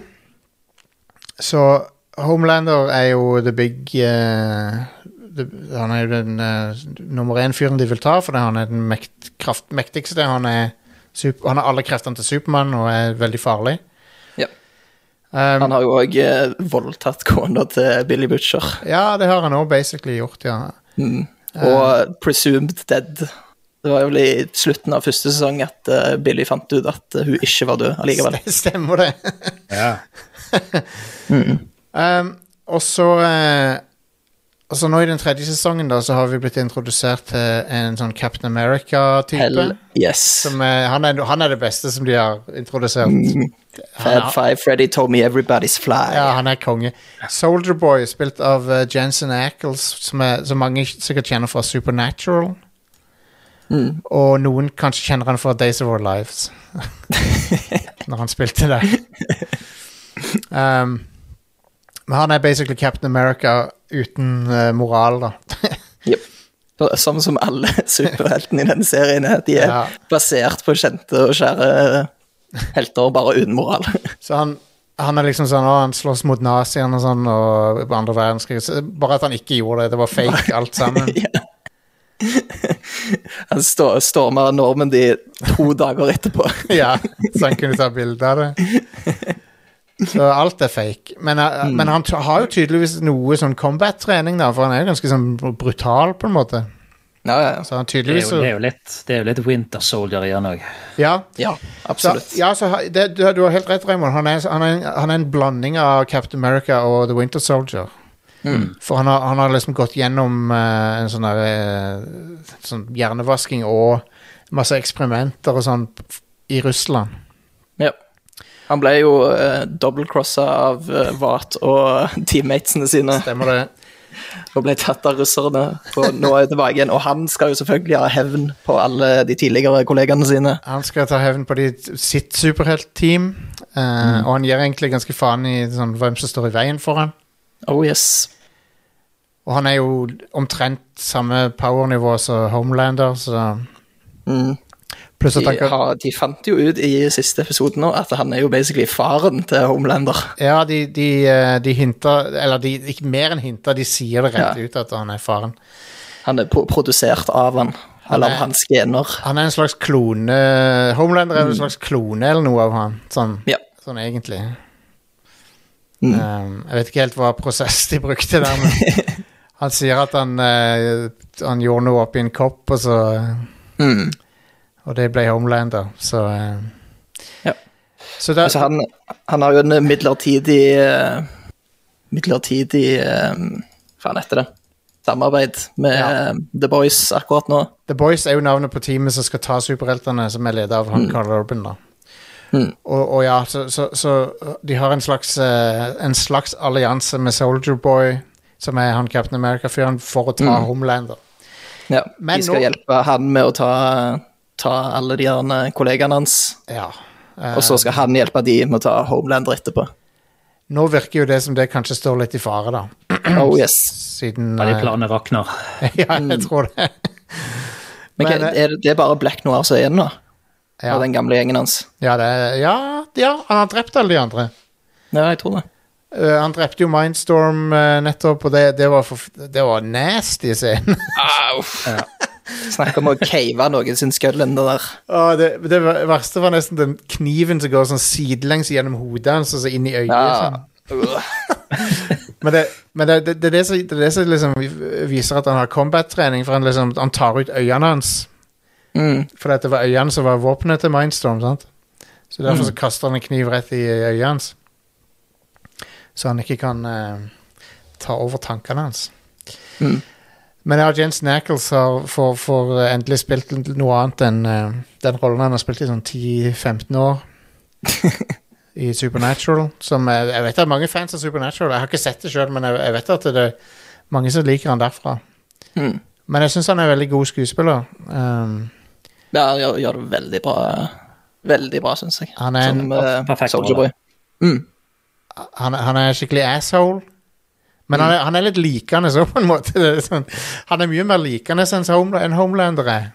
så Homelander er jo the big uh, the, Han er jo den uh, nummer én-fyren de vil ta, fordi han er den mekt, kraft, mektigste. Han, er super, han har alle kreftene til Supermann og er veldig farlig. Um, Han har jo òg eh, voldtatt kona til Billy Butcher. ja, det har han òg basically gjort, ja. Og Presumed Dead. Det var jo vel i slutten av første sesong at uh, Billy fant ut at uh, hun ikke var død allikevel. Stemmer det. Ja. Um, og så eh, Og så nå i den tredje sesongen da, så har vi blitt introdusert til en sånn Captain America-type. Yes. Som er, han, er, han er det beste som de har introdusert. Fab Five, Freddy told me everybody's fly. Ja, han er konge. Soldier Boy, spilt av uh, Jensen Ackles, som, er, som mange sikkert kjenner fra Supernatural. Og noen kanskje kjenner han fra Days of Our Lives. Når han spilte der. Um, men han er basically Captain America uten uh, moral, da. Yep. Så- Sånn som alle superheltene i denne serien er. De er Ja. basert på kjente og kjære helter, bare uten moral. Så han, han er liksom sånn å, Han slåss mot naziene og sånn og på andre verdenskrig. Bare at han ikke gjorde det. Det var fake, alt sammen. Han stå, storma Normandy to dager etterpå. ja, så han kunne ta bilde av det. Så alt er fake. Men, mm. men han har jo tydeligvis noe sånn combat-trening, da, for han er jo ganske sånn brutal, på en måte. Ja, ja, ja. Så han Det, er jo, det, er jo litt, det er jo litt Winter Soldier i han òg. Ja, ja så, absolutt. ja så det, du, du har helt rett, Raymond. Han er, han, er, en- han er en blanding av Captain America og The Winter Soldier. For han har, han har liksom gått gjennom uh, en sånn eh, sånn hjernevasking og masse eksperimenter og sånn i Russland. Han ble jo uh, dobbeltcrossa av uh, Vat og teammatesene sine Stemmer det? og ble tatt av russerne. På, nå er tilbake igjen. Og han skal jo selvfølgelig ha hevn på alle de tidligere kollegaene sine. Han skal ta hevn på de, sitt superheltteam, eh, og han gir egentlig ganske faen i sånn, hvem som står i veien for ham. Oh yes. Og han er jo omtrent samme powernivå som Homelander, så Mm. De, han har, de fant jo ut i siste episode nå at han er jo basically faren til Homelander. Ja, de, de, eh, de hinter Eller de, ikke mer enn hinter, de sier det rett Ja. ut at han er faren. Han er produsert av han, eller er- av hans gener. Han er en slags klone Homelander er en slags klone eller noe av han, sånn, Ja. sånn egentlig. Mm. Um, jeg vet ikke helt hva prosess de brukte der, men han sier at han, uh, han gjorde noe oppi en kopp, og så Mm. Og det ble Homelander, så eh, Ja. Så der, Altså, han, han har jo en midlertidig eh, Midlertidig eh, Hva faen heter det? Samarbeid med Ja. The Boys akkurat nå. The Boys er jo navnet på teamet som skal ta superheltene, som er ledet av han Carl Urban, da. Mm. Og, og ja, så, så, så de har en slags, uh, en slags allianse med Soldier Boy, som er han Captain America-fyren, for å ta Mm. Homelander. Ja, Men de skal nå- hjelpe han med å ta, ta alle de andre kollegaene hans. Ja. Uh, Og så skal han hjelpe de med å ta Homelander etterpå. Nå virker jo det som det kanskje står litt i fare, da. Oh yes. Siden Ja, de eh, planene rakner. Ja, jeg tror det. Men, Men, eh, er det, er bare Black Noir som er igjen nå? Ja, Av den gamle gjengen hans? ja, det, ja, ja, han har drept alle de andre. Ja, jeg tror det. Uh, han drepte jo Mindstorm uh, nettopp, og det, det, var, for, det var nasty scene. Au. Snakk om å cave noen sin skull inn der. Åh, det, det verste var nesten den kniven som går sånn sidelengs gjennom hodet hans og så inn i øyet. Ja. Sånn. Men, det, men det, er det, som, det er det som liksom viser at han har combat-trening, for han, liksom, han tar ut øynene hans. Mm. For det var øynene som var våpenet til Mindstorm. sant? Så Derfor så kaster han en kniv rett i øyet hans. Så han ikke kan uh, ta over tankene hans. Mm. Men ja, Jensen Ackles har får, får eh, endelig spilt noe annet enn eh, den rollen han har spilt i sånn 10-15 år. I Supernatural. Som jeg, jeg vet det er mange fans av Supernatural. Jeg har ikke sett det sjøl, men jeg, jeg vet at det er mange som liker han derfra. Mm. Men jeg syns han er veldig god skuespiller. Um, Ja, han gjør, gjør det veldig bra. Veldig bra, syns jeg. Han er en- Som uh, Perfekt Soldier. Boy. Mm. han, han er skikkelig asshole. Men han er, han er litt likende så, på en måte. Det er sånn, han er mye mer likende enn Home, Homelander er.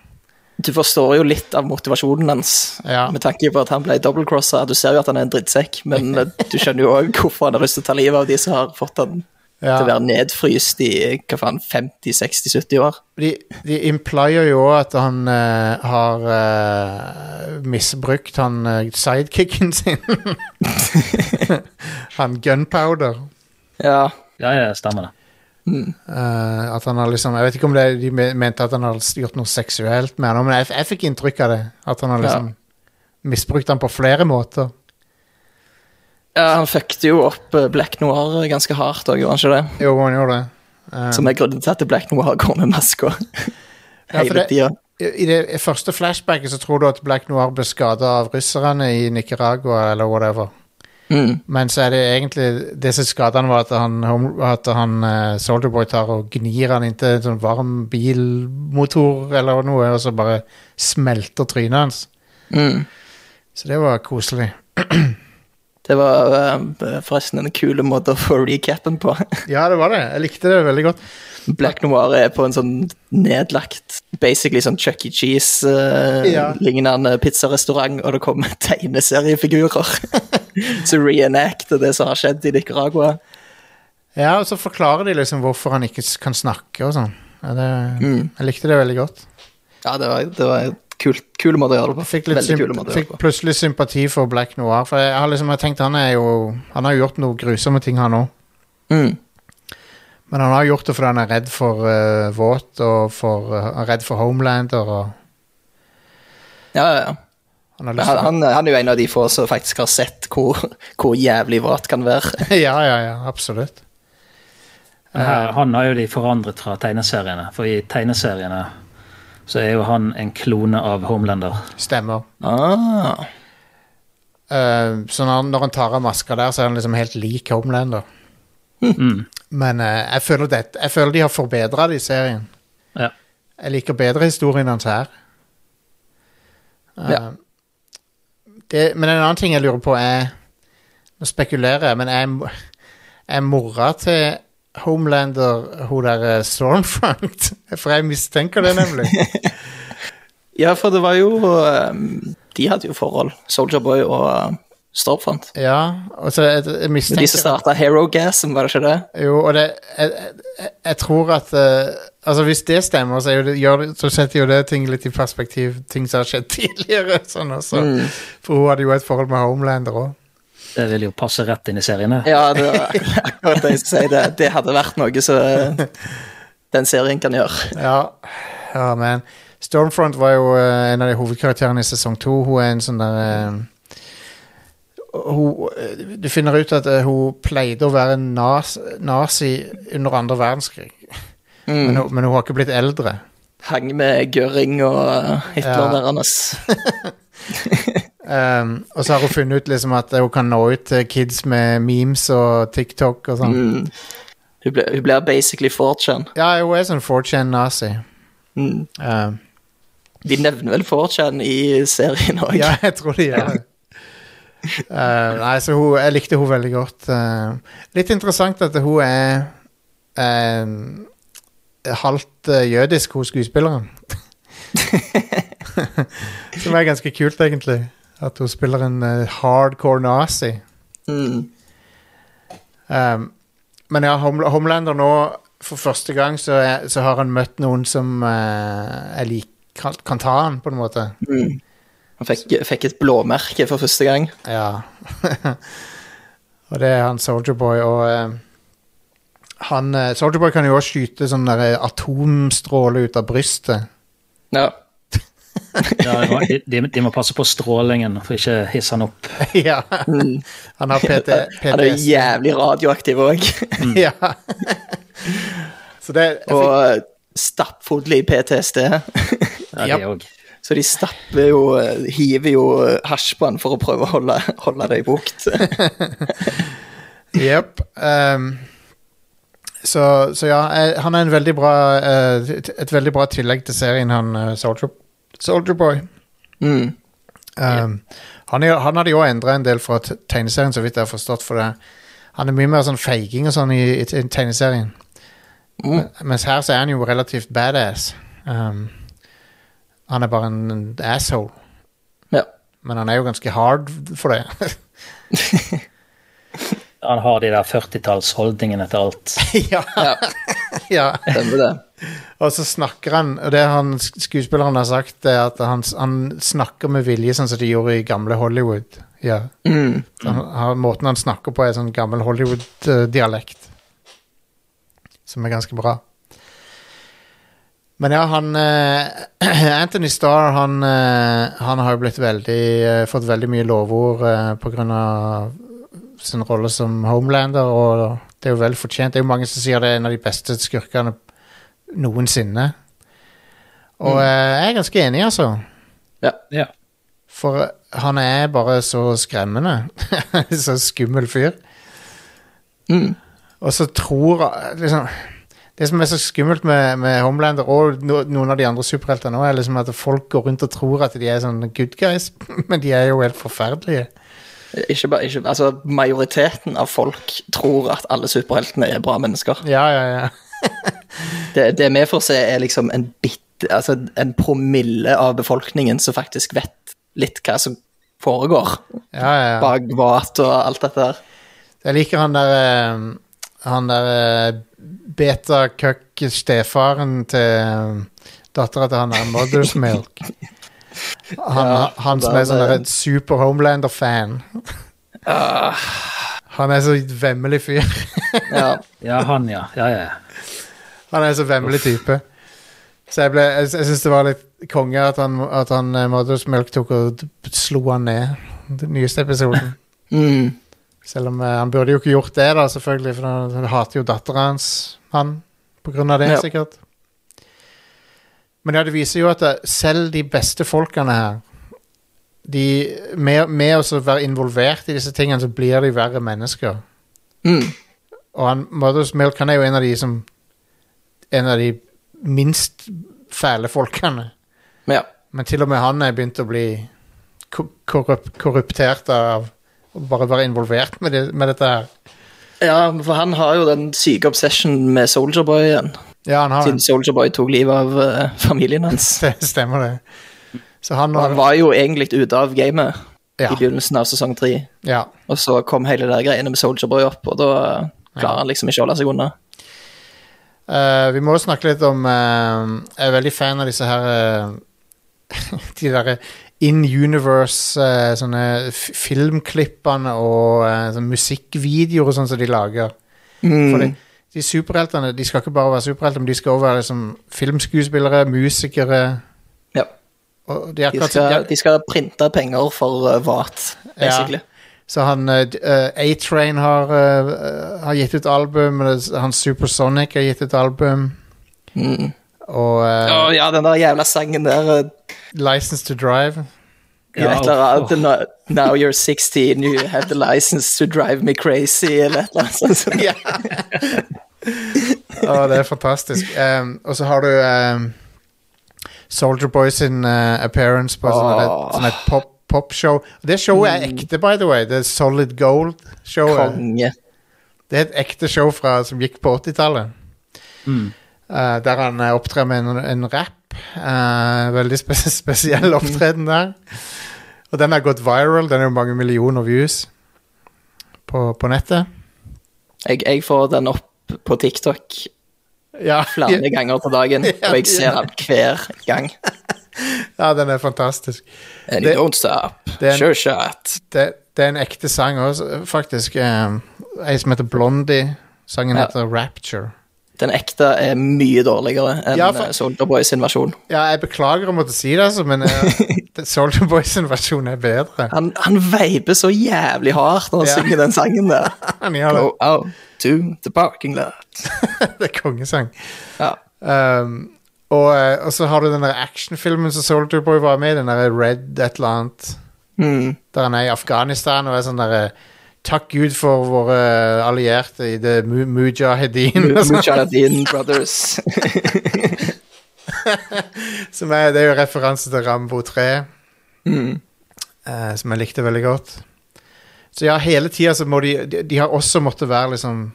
Du forstår jo litt av motivasjonen hans, Ja. med tanke på at han ble dobbeltcrossa. Du ser jo at han er en drittsekk, men du skjønner jo òg hvorfor han har lyst til å ta livet av de som har fått han Ja. til å være nedfryst i hva faen, 50-60-70 år. De, de implier jo at han uh, har uh, misbrukt han uh, sidekicken sin. han Gunpowder. Ja, Ja, ja, stemmer det. Uh, at han har liksom Jeg vet ikke om det, de mente at han har gjort noe seksuelt med han, men jeg, jeg fikk inntrykk av det. At han har liksom misbrukt han på flere måter. ja han fucket jo opp eh, Black Noir ganske hardt òg, gjorde han ikke det? Jo, han gjorde det. Eh, Som er grunnen til at Black Noir går med maska Ja, hele tida. I i det første flashbacket så tror du at Black Noir ble skada av russerne i Nicaragua eller whatever. Mm. Men så er det egentlig Det som skader han, var at han, at han uh, Soldierboy tar og gnir han inntil en sånn varm bilmotor eller noe, og så bare smelter trynet hans. Mm. Så det var koselig. Det var uh, forresten en kul måte å få recapen på. Ja, det var det. Jeg likte det veldig godt. Black Noir er på en sånn nedlagt Basically sånn Chuck E. Cheese-lignende pizzarestaurant, og det kommer tegneseriefigurer som reenacter det som har skjedd i Nicaragua. Ja, og så forklarer de liksom hvorfor han ikke kan snakke og sånn. Ja, det, Mm. Jeg likte det veldig godt. Ja, det var, det var en kule måter måte å gjøre det på. Fikk, litt kule kul symp måte å gjøre fikk plutselig sympati for Black Noir. For jeg har liksom jeg tenkt han er jo Han har gjort noen grusomme ting, han òg. Mm. Men han har gjort det fordi han er redd for uh, våt og for, uh, redd for Homelander. Og Ja, ja, ja. han har lyst Han, han, han er jo en av de få som faktisk har sett hvor, hvor jævlig våt kan være. Ja, ja, ja, absolutt. Her, han har jo de forandret fra tegneseriene, for i tegneseriene så er jo han en klone av Homelander. Stemmer. Ah, Uh, så når, når han tar av maska der, så er han liksom helt lik Homelander. Mm. Men uh, jeg, føler det, jeg føler de har forbedra det i serien. Ja. Jeg liker bedre historien hans her. Uh, Ja. det, men en annen ting jeg lurer på, er Nå spekulerer jeg, men er, er mora til Homelander hun der eh, Stormfront? For jeg mistenker det, nemlig. ja, for det var jo um, De hadde jo forhold, Soldier Boy og uh, Stormfront. ja, og så jeg, jeg De som mistenker starta Herogasm, var det ikke det? Jo, og det Jeg, jeg, jeg tror at uh, Altså, hvis det stemmer, så, det, gjør så setter jo det ting litt i perspektiv, ting som har skjedd tidligere. Sånn også. Mm. For hun hadde jo et forhold med Homelander òg. Det vil jo passe rett inn i seriene. Ja, det var akkurat det jeg skulle si. Det, det hadde vært noe som den serien kan gjøre. Ja. ja, men Stormfront var jo eh, en av de hovedkarakterene i sesong to. Hun er en sånn der eh, hun, eh, Du finner ut at hun pleide å være nazi under andre verdenskrig. Men, Mm. hun- men hun har ikke blitt eldre. Hang med Göring og Hitler Ja. Um, og så har hun funnet ut liksom at hun kan nå ut til kids med memes og TikTok og sånn. Mm. Hun, ble, hun blir basically 4chan. Ja, hun er sånn 4chan-nazi. Mm. Um, De nevner vel 4chan i serien òg. ja, jeg tror de gjør det. Uh, nei, så hun, jeg likte hun veldig godt. Uh, litt interessant at hun er um, halvt uh, jødisk, hun skuespilleren. Som er ganske kult, egentlig. At hun spiller en uh, hardcore nazi. Mm. Um, men ja, Hom Homelander nå For første gang så, er, så har han møtt noen som uh, lik, kan, kan ta han, på en måte. Mm. Han fikk, fikk et blåmerke for første gang. Ja. og det er han Soldier Boy, og uh, han Soldier Boy kan jo også skyte sånn atomstråle ut av brystet. Ja. Ja, de, de, må passe på strålingen for ikke hisse han opp. ja. Han har PT, Han er jævlig radioaktiv òg. ja. så det fikk... Og i PTSD. Ja, Japp. de òg. Så de stapper jo uh, Hiver jo uh, hasj på han for å prøve å holde, holde det i bukt. Jepp. Um, så, så ja, eh, han er en veldig bra eh, et, veldig bra tillegg til serien, han eh, Soldier, Boy. Mm. Um, han, er, han hadde jo endra en del fra tegneserien, så vidt jeg har forstått. For det. Han er mye mer sånn feiging og sånn i, i, i tegneserien. Mm. Men- Mens her så er han jo relativt badass. Um, han er bare en, en asshole. Ja. Men han er jo ganske hard for det. Han har de der 40-tallsholdningene til alt. ja, ja, ja. stemmer det. Og så snakker han Og det han skuespilleren har sagt, er at han, han snakker med vilje, sånn som de gjorde i gamle Hollywood. Ja. Mm. Han, han, måten han snakker på, er sånn gammel Hollywood-dialekt. Som er ganske bra. Men ja, han uh, Anthony Starr, han, uh, han har jo blitt veldig uh, fått veldig mye lovord uh, av sin rolle som Homelander, og det er jo vel fortjent. Det er jo mange som sier det er en av de beste skurkene noensinne. Og mm. jeg er ganske enig, altså. Ja. For han er bare så skremmende. så skummel fyr. Mm. Og så tror liksom, Det som er så skummelt med, med Homelander og no, noen av de andre superheltene er liksom at folk går rundt og tror at de er sånn good guys, men de er jo helt forferdelige. Ikke bare, ikke, altså, majoriteten av folk tror at alle superheltene er bra mennesker. Ja, ja, ja. Det, det vi får se, er liksom en bit, Altså en promille av befolkningen som faktisk vet litt hva som foregår ja, ja, ja. bak vat og alt dette der. Jeg liker han der eh, Han der eh, beta-cuck-stefaren til eh, dattera til han der Mother's Milk. Han, Ja, han som er sånn en super Homelander-fan. Han er så vemmelig fyr. Ja. ja, han, ja. Ja, ja. Han er en så vemmelig type. Så jeg, ble, jeg, jeg syns det var litt konge at han, at han eh, Mother's Milk tok og slo han ned. Den nyeste episoden. Mm. Selv om eh, han burde jo ikke gjort det, da, selvfølgelig, for han, han hater jo dattera hans, han, på grunn av det, Ja. sikkert. Men ja, det viser jo at det, selv de beste folkene her de, Med, med å være involvert i disse tingene, så blir de verre mennesker. Mm. Og han, Mother's Milk han er jo en av de som En av de minst fæle folkene. Men ja. Men til og med han er begynt å bli korrup korruptert av å bare være involvert med, det, med dette her. ja, for han har jo den syke obsession med Soldier Boy igjen. Ja, han har Siden Soldier Boy tok livet av uh, familien hans. det. Stemmer det. Så han Og han var jo egentlig ute av gamet Ja. i begynnelsen av sesong tre. ja. Og så kom hele det greiene med Soldier Boy opp, og da eh, klarer han liksom ikke å holde seg unna. Eh, vi må snakke litt om uh, Jeg er veldig fan av disse her uh, De derre in universe sånne filmklippene og musikkvideoer og sånn som de lager. Mm. For de, de superheltene de skal ikke bare være superhelter, men de skal også være liksom, filmskuespillere, musikere Ja. de De skal, de er- de skal printe penger for uh, VAT, basically. Så han uh, A-Train har, uh, har gitt ut album, han Supersonic har gitt ut album. Mm. Og uh, oh, ja, den der jævla sangen der uh, License to Drive. ja, et eller annet, now, now you're 16, you have the license to drive me crazy, eller et eller annet sånt. Ja. oh, det er fantastisk. Um, og så har du um, Soldier Boy sin uh, appearance på sånn et, sånn et pop, popshow. Det showet er ekte, by the way. Det er Solid Gold-showet. Konge. Det er et ekte show fra, som gikk på 80-tallet. Uh, der han uh, opptrer med en, en rap. Uh, veldig spe spesiell opptreden der. Og den har gått viral. Den er jo mange millioner views på, på nettet. Jeg, jeg får den opp på TikTok Ja, flere ganger på dagen, og jeg ser den hver gang. ja, den er fantastisk. And Det- don't stop. en- Sure shot. Det, det er en ekte sang også, faktisk. Um, Ei som heter Blondie. Sangen Ja. heter Rapture. Den ekte er mye dårligere enn Ja, ja, for- Soldier Boys sin versjon. Ja, jeg beklager å måtte si det, altså, men uh, Soldier Boys sin versjon er bedre. Han, han veiper så jævlig hardt når han Ja. synger den sangen der. Go out to the parking lot. det er kongesang. Ja. Um, og, uh, og så har du den der actionfilmen som Soldier Boy var med i, den der Red et eller annet. Mm. Der han er i Afghanistan og er sånn derre Takk Gud for våre allierte i det Mu- Mujahedin. sånn. Mujahedin Brothers. Som er, det er jo referanse til Rambo 3, Mm. uh, som jeg likte veldig godt. Så ja, hele tida så må de De, de har også måttet være liksom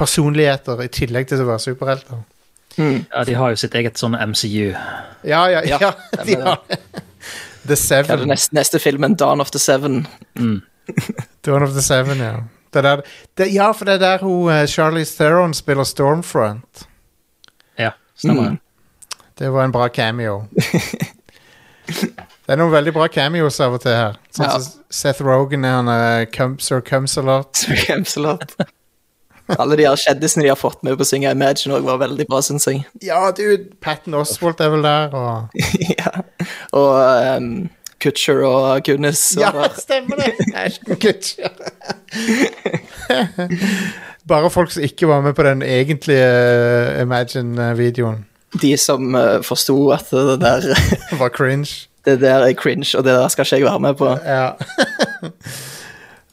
popkultur-personligheter i tillegg til å være superhelter. Mm. Ja, de har jo sitt eget sånn MCU. Ja, ja, ja. Ja, de har det. The er Seven. neste, neste filmen? Dawn of the Seven. Dawn of the Seven, ja. Det der, det, ja, for det er der hun uh, Charlize Theron spiller Stormfront. Ja, stemmer Mm. det. Var en bra cameo. Det er noen veldig bra cameos av og til her. Sånn Ja. som Seth Rogan er han cum, Sir Cumsalot. Alle de her kjendisene de har fått med på å synge Imagine også var veldig bra, syns jeg. Ja, dude! Patton Oswalt er vel der, og ja. Og um, Kutcher og og- Ja, stemmer det! Ashton Kutcher. Bare folk som ikke var med på den egentlige eh, Imagine-videoen, De som uh, forsto at det der, var cringe. det der er cringe, og det der skal ikke jeg være med på. Ja.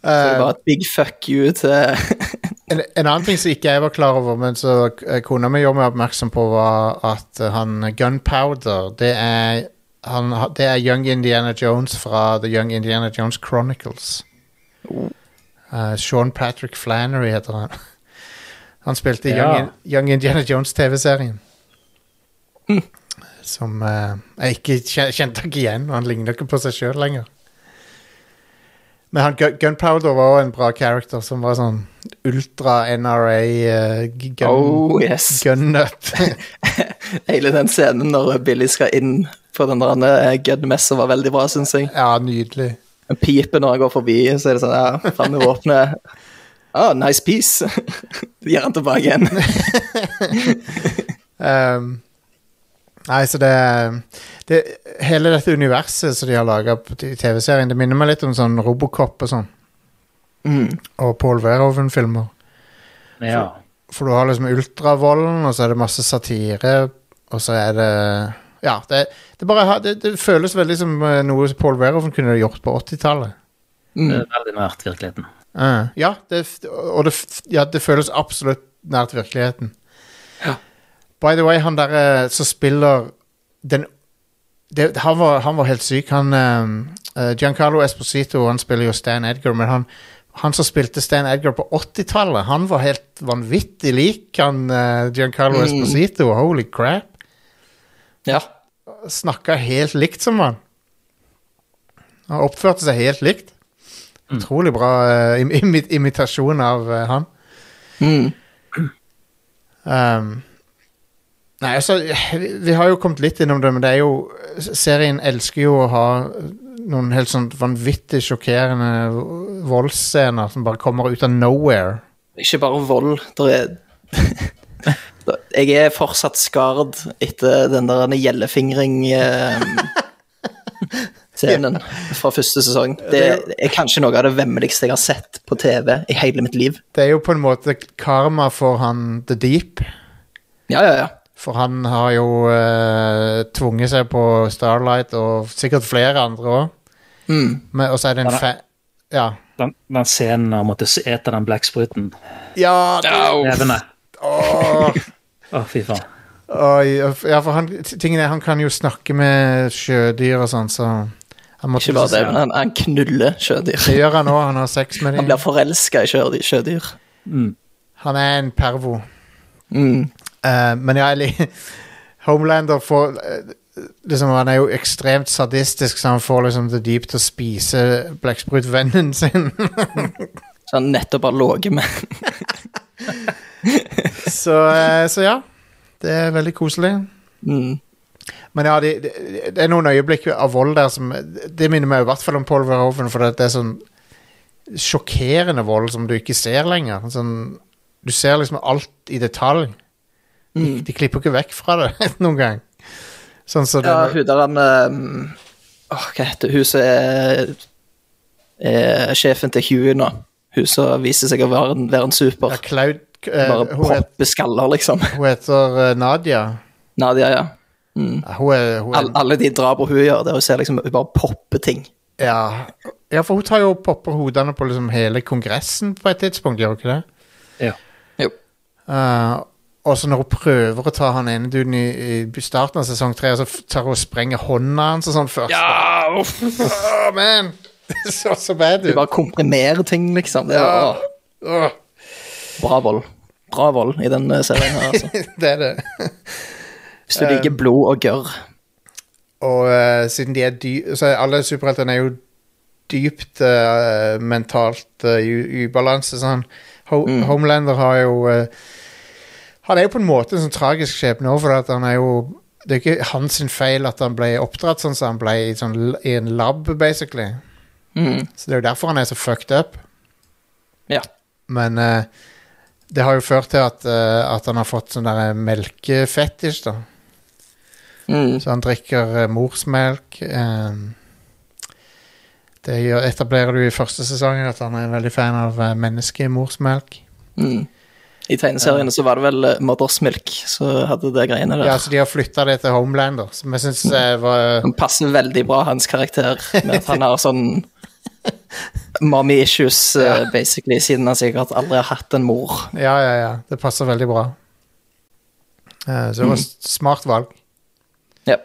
Så det var et big fuck you til En, en annen ting som ikke jeg var klar over, men så eh, kona mi gjorde meg oppmerksom på, var at eh, han Gunpowder, det er, han, det er Young Indiana Jones fra The Young Indiana Jones Chronicles. Uh, Sean Patrick Flannery heter han. Han spilte i Ja. Young, Young Indiana Jones TV-serien. Som uh, jeg ikke kjente ikke igjen, han ligner ikke på seg sjøl lenger. Men han, Gu- Gunpowder var også en bra character, som var sånn ultra-NRA uh, gun, Oh, yes. gunnut. Hele den scenen når Billy skal inn på den der uh, gunmessa var veldig bra, syns jeg. ja, nydelig. En pipe når han går forbi, så er det sånn Ja, fram med våpenet. Ah, nice piece. Gir han tilbake igjen. Um, Nei, så det, det Hele dette universet som de har laga i TV-serien, det minner meg litt om sånn Robocop og sånn. Mm. Og Paul Verhoven-filmer. Ja. For du har liksom ultravolden, og så er det masse satire, og så er det Ja, det, det bare det, det føles veldig som eh, noe Paul Verhoven kunne gjort på 80-tallet. Mm. Veldig nært virkeligheten. Uh, ja, det, og det, ja, det føles absolutt nært virkeligheten. Ja. By the way, han der eh, som spiller den det, han, var, han var helt syk. Han, eh, Giancarlo Esposito han spiller jo Stan Edgar, men han, han som spilte Stan Edgar på 80-tallet, han var helt vanvittig lik han uh, Giancarlo Mm. Esposito. Holy crap. Ja. Snakka helt likt som han. Han oppførte seg helt likt. Utrolig bra uh, im imi imitasjon av han. Mm. Um, nei, altså vi, vi har jo kommet litt innom det, men det er jo Serien elsker jo å ha noen helt sånn vanvittig sjokkerende voldsscener som bare kommer ut av nowhere. Ikke bare vold. Der er Jeg er fortsatt skard etter den der gjellefingring-scenen fra første sesong. Det er kanskje noe av det vemmeligste jeg har sett på TV i hele mitt liv. Det er jo på en måte karma for han The Deep. Ja, ja, ja. For han har jo uh, tvunget seg på Starlight, og sikkert flere andre òg. Mm. Og så er det en fe... fa... Ja. Den, den scenen å måtte ete den blekkspruten. Ja, det, Levende. åh. Å, fy faen. Oi, ja, for han, tingen er, han kan jo snakke med sjødyr og sånn, så han måtte Ikke bare det, men han, han knuller sjødyr. Det gjør han òg, han har sex med dem. Han blir forelska i sjødyr. Mm. Han er en pervo. Mm. Eh, men jeg lik- Homelander får eh, liksom, Han er jo ekstremt sadistisk, så han får liksom The Deep til å spise blekksprutvennen sin. Så han nettopp har ligget med så, uh, så ja. Det er veldig koselig. mm. Men ja, det, det, det er noen øyeblikk av vold der som Det minner meg i hvert fall om Paul Verhoeven, for det er sånn sjokkerende vold som du ikke ser lenger. Sånn, du ser liksom alt i detalj. De, Mm. de klipper ikke vekk fra det noen gang. Sånn som Ja, hun der han um, åh, Hva heter hun som er, er sjefen til Hugh nå? Hun som viser seg å være en, være en super. ja, Cloud eh, Bare hun, proppe skaller, liksom. hun heter uh, Nadia. Nadia, ja. Ja, Hun er, hun er All, alle de drapene hun gjør, det er å se liksom hun bare popper ting. ja. ja, for hun tar jo og popper hodene på liksom hele Kongressen på et tidspunkt, gjør hun ikke det? Ja. Jo. Eh, og så når hun prøver å ta han ene duden i, i starten av sesong tre, så tar hun og sprenger hånda hans og sånn først. Ja, uff. oh, man! Det så så bad ut. Du bare komprimerer ting, liksom. Det er Ja. bra vold. Bra vold i den eh, serien her, altså. det er det. Hvis du liker blod og gørr. Og uh, siden de er dy så er alle superheltene er jo dypt uh, mentalt uh, ubalanse. Sånn. Ho Homelander har jo eh, Han er jo på en måte en sånn tragisk skjebne òg, for han er jo Det er ikke hans feil at han ble oppdratt sånn som han ble i, sånn, i en lab, basically. Mm. Så det er jo derfor han er så fucked up. Ja. Men uh, det har jo ført til at, uh, at han har fått sånn der melkefetisj, da. Mm. Så han drikker uh, morsmelk. det etablerer du i første sesong at han er veldig fan av uh, menneskemorsmelk. Mm. I tegneseriene så var det vel eh, Mothers Milk som hadde det greiene der. Ja, så de har flytta det til Homelander, som jeg syns var Han passer veldig bra, hans karakter, med at han har sånn mommy issues, ja. basically, siden han sikkert aldri har hatt en mor. Ja, ja, ja. Det passer veldig bra. Eh, så det var mm. smart valg. Ja.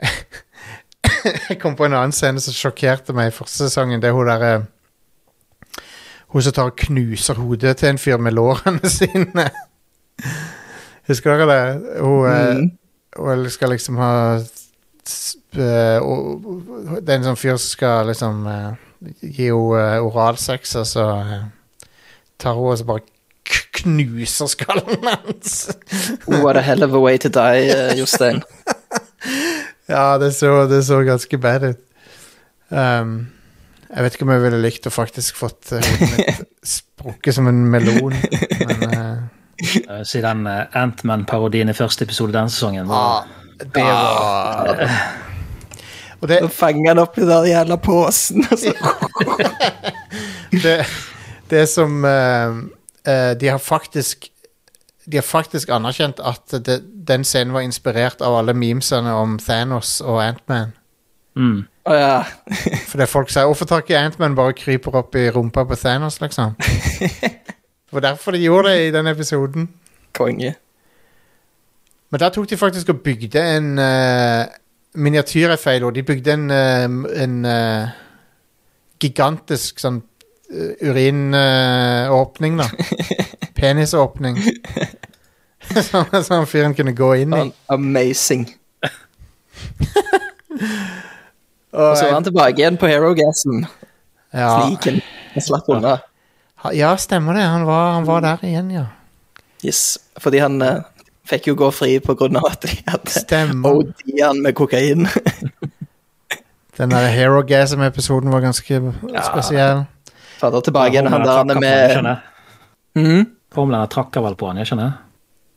Jeg kom på en annen scene som sjokkerte meg i første sesongen. Det er hun derre Hun som tar og knuser hodet til en fyr med lårene sine. Husker dere det? Hun, mm. hun skal liksom ha eh, og- Det er en sånn fyr som skal liksom eh, gi henne eh, oralsex, og så eh, tar hun og så bare knuser skallen hans. What a hell of a way to die, eh, Jostein. Ja, det så, det så ganske bad ut. Um, jeg vet ikke om jeg ville likt å faktisk fått uh, hodet mitt sprukket som en melon. Men uh, Eh, Siden uh, Antman-parodien i første episode denne sesongen. var- Det var Og det, Så fanger han opp i den jævla posen. og så- det, det som uh, uh, De har faktisk De har faktisk anerkjent at det, den scenen var inspirert av alle memesene om Thanos og Antman. Mm. Å ja. Fordi folk sier 'Hvorfor tar ikke Antman bare kryper opp i rumpa på Thanos', liksom? Det var derfor de gjorde det i den episoden. Konge. Men der tok de faktisk og bygde en uh, miniatyr er feil. De bygde en, uh, en uh, gigantisk sånn uh, urinåpning, da. Penisåpning. Sånn som han fyren kunne gå inn i. Amazing. Og, Og så var han tilbake igjen på Herogasm. ja, Sliken. Han slapp unna. ja, stemmer det. Han var, han var der igjen, ja. Yes. Fordi han eh, fikk jo gå fri på grunn av at de hadde OD-en med kokain. Den der Herogasm-episoden var ganske spesiell. Fader tilbake igjen, han der han er med trakk på han, jeg skjønner. Mhm. Homelander trakker vel på han, jeg skjønner.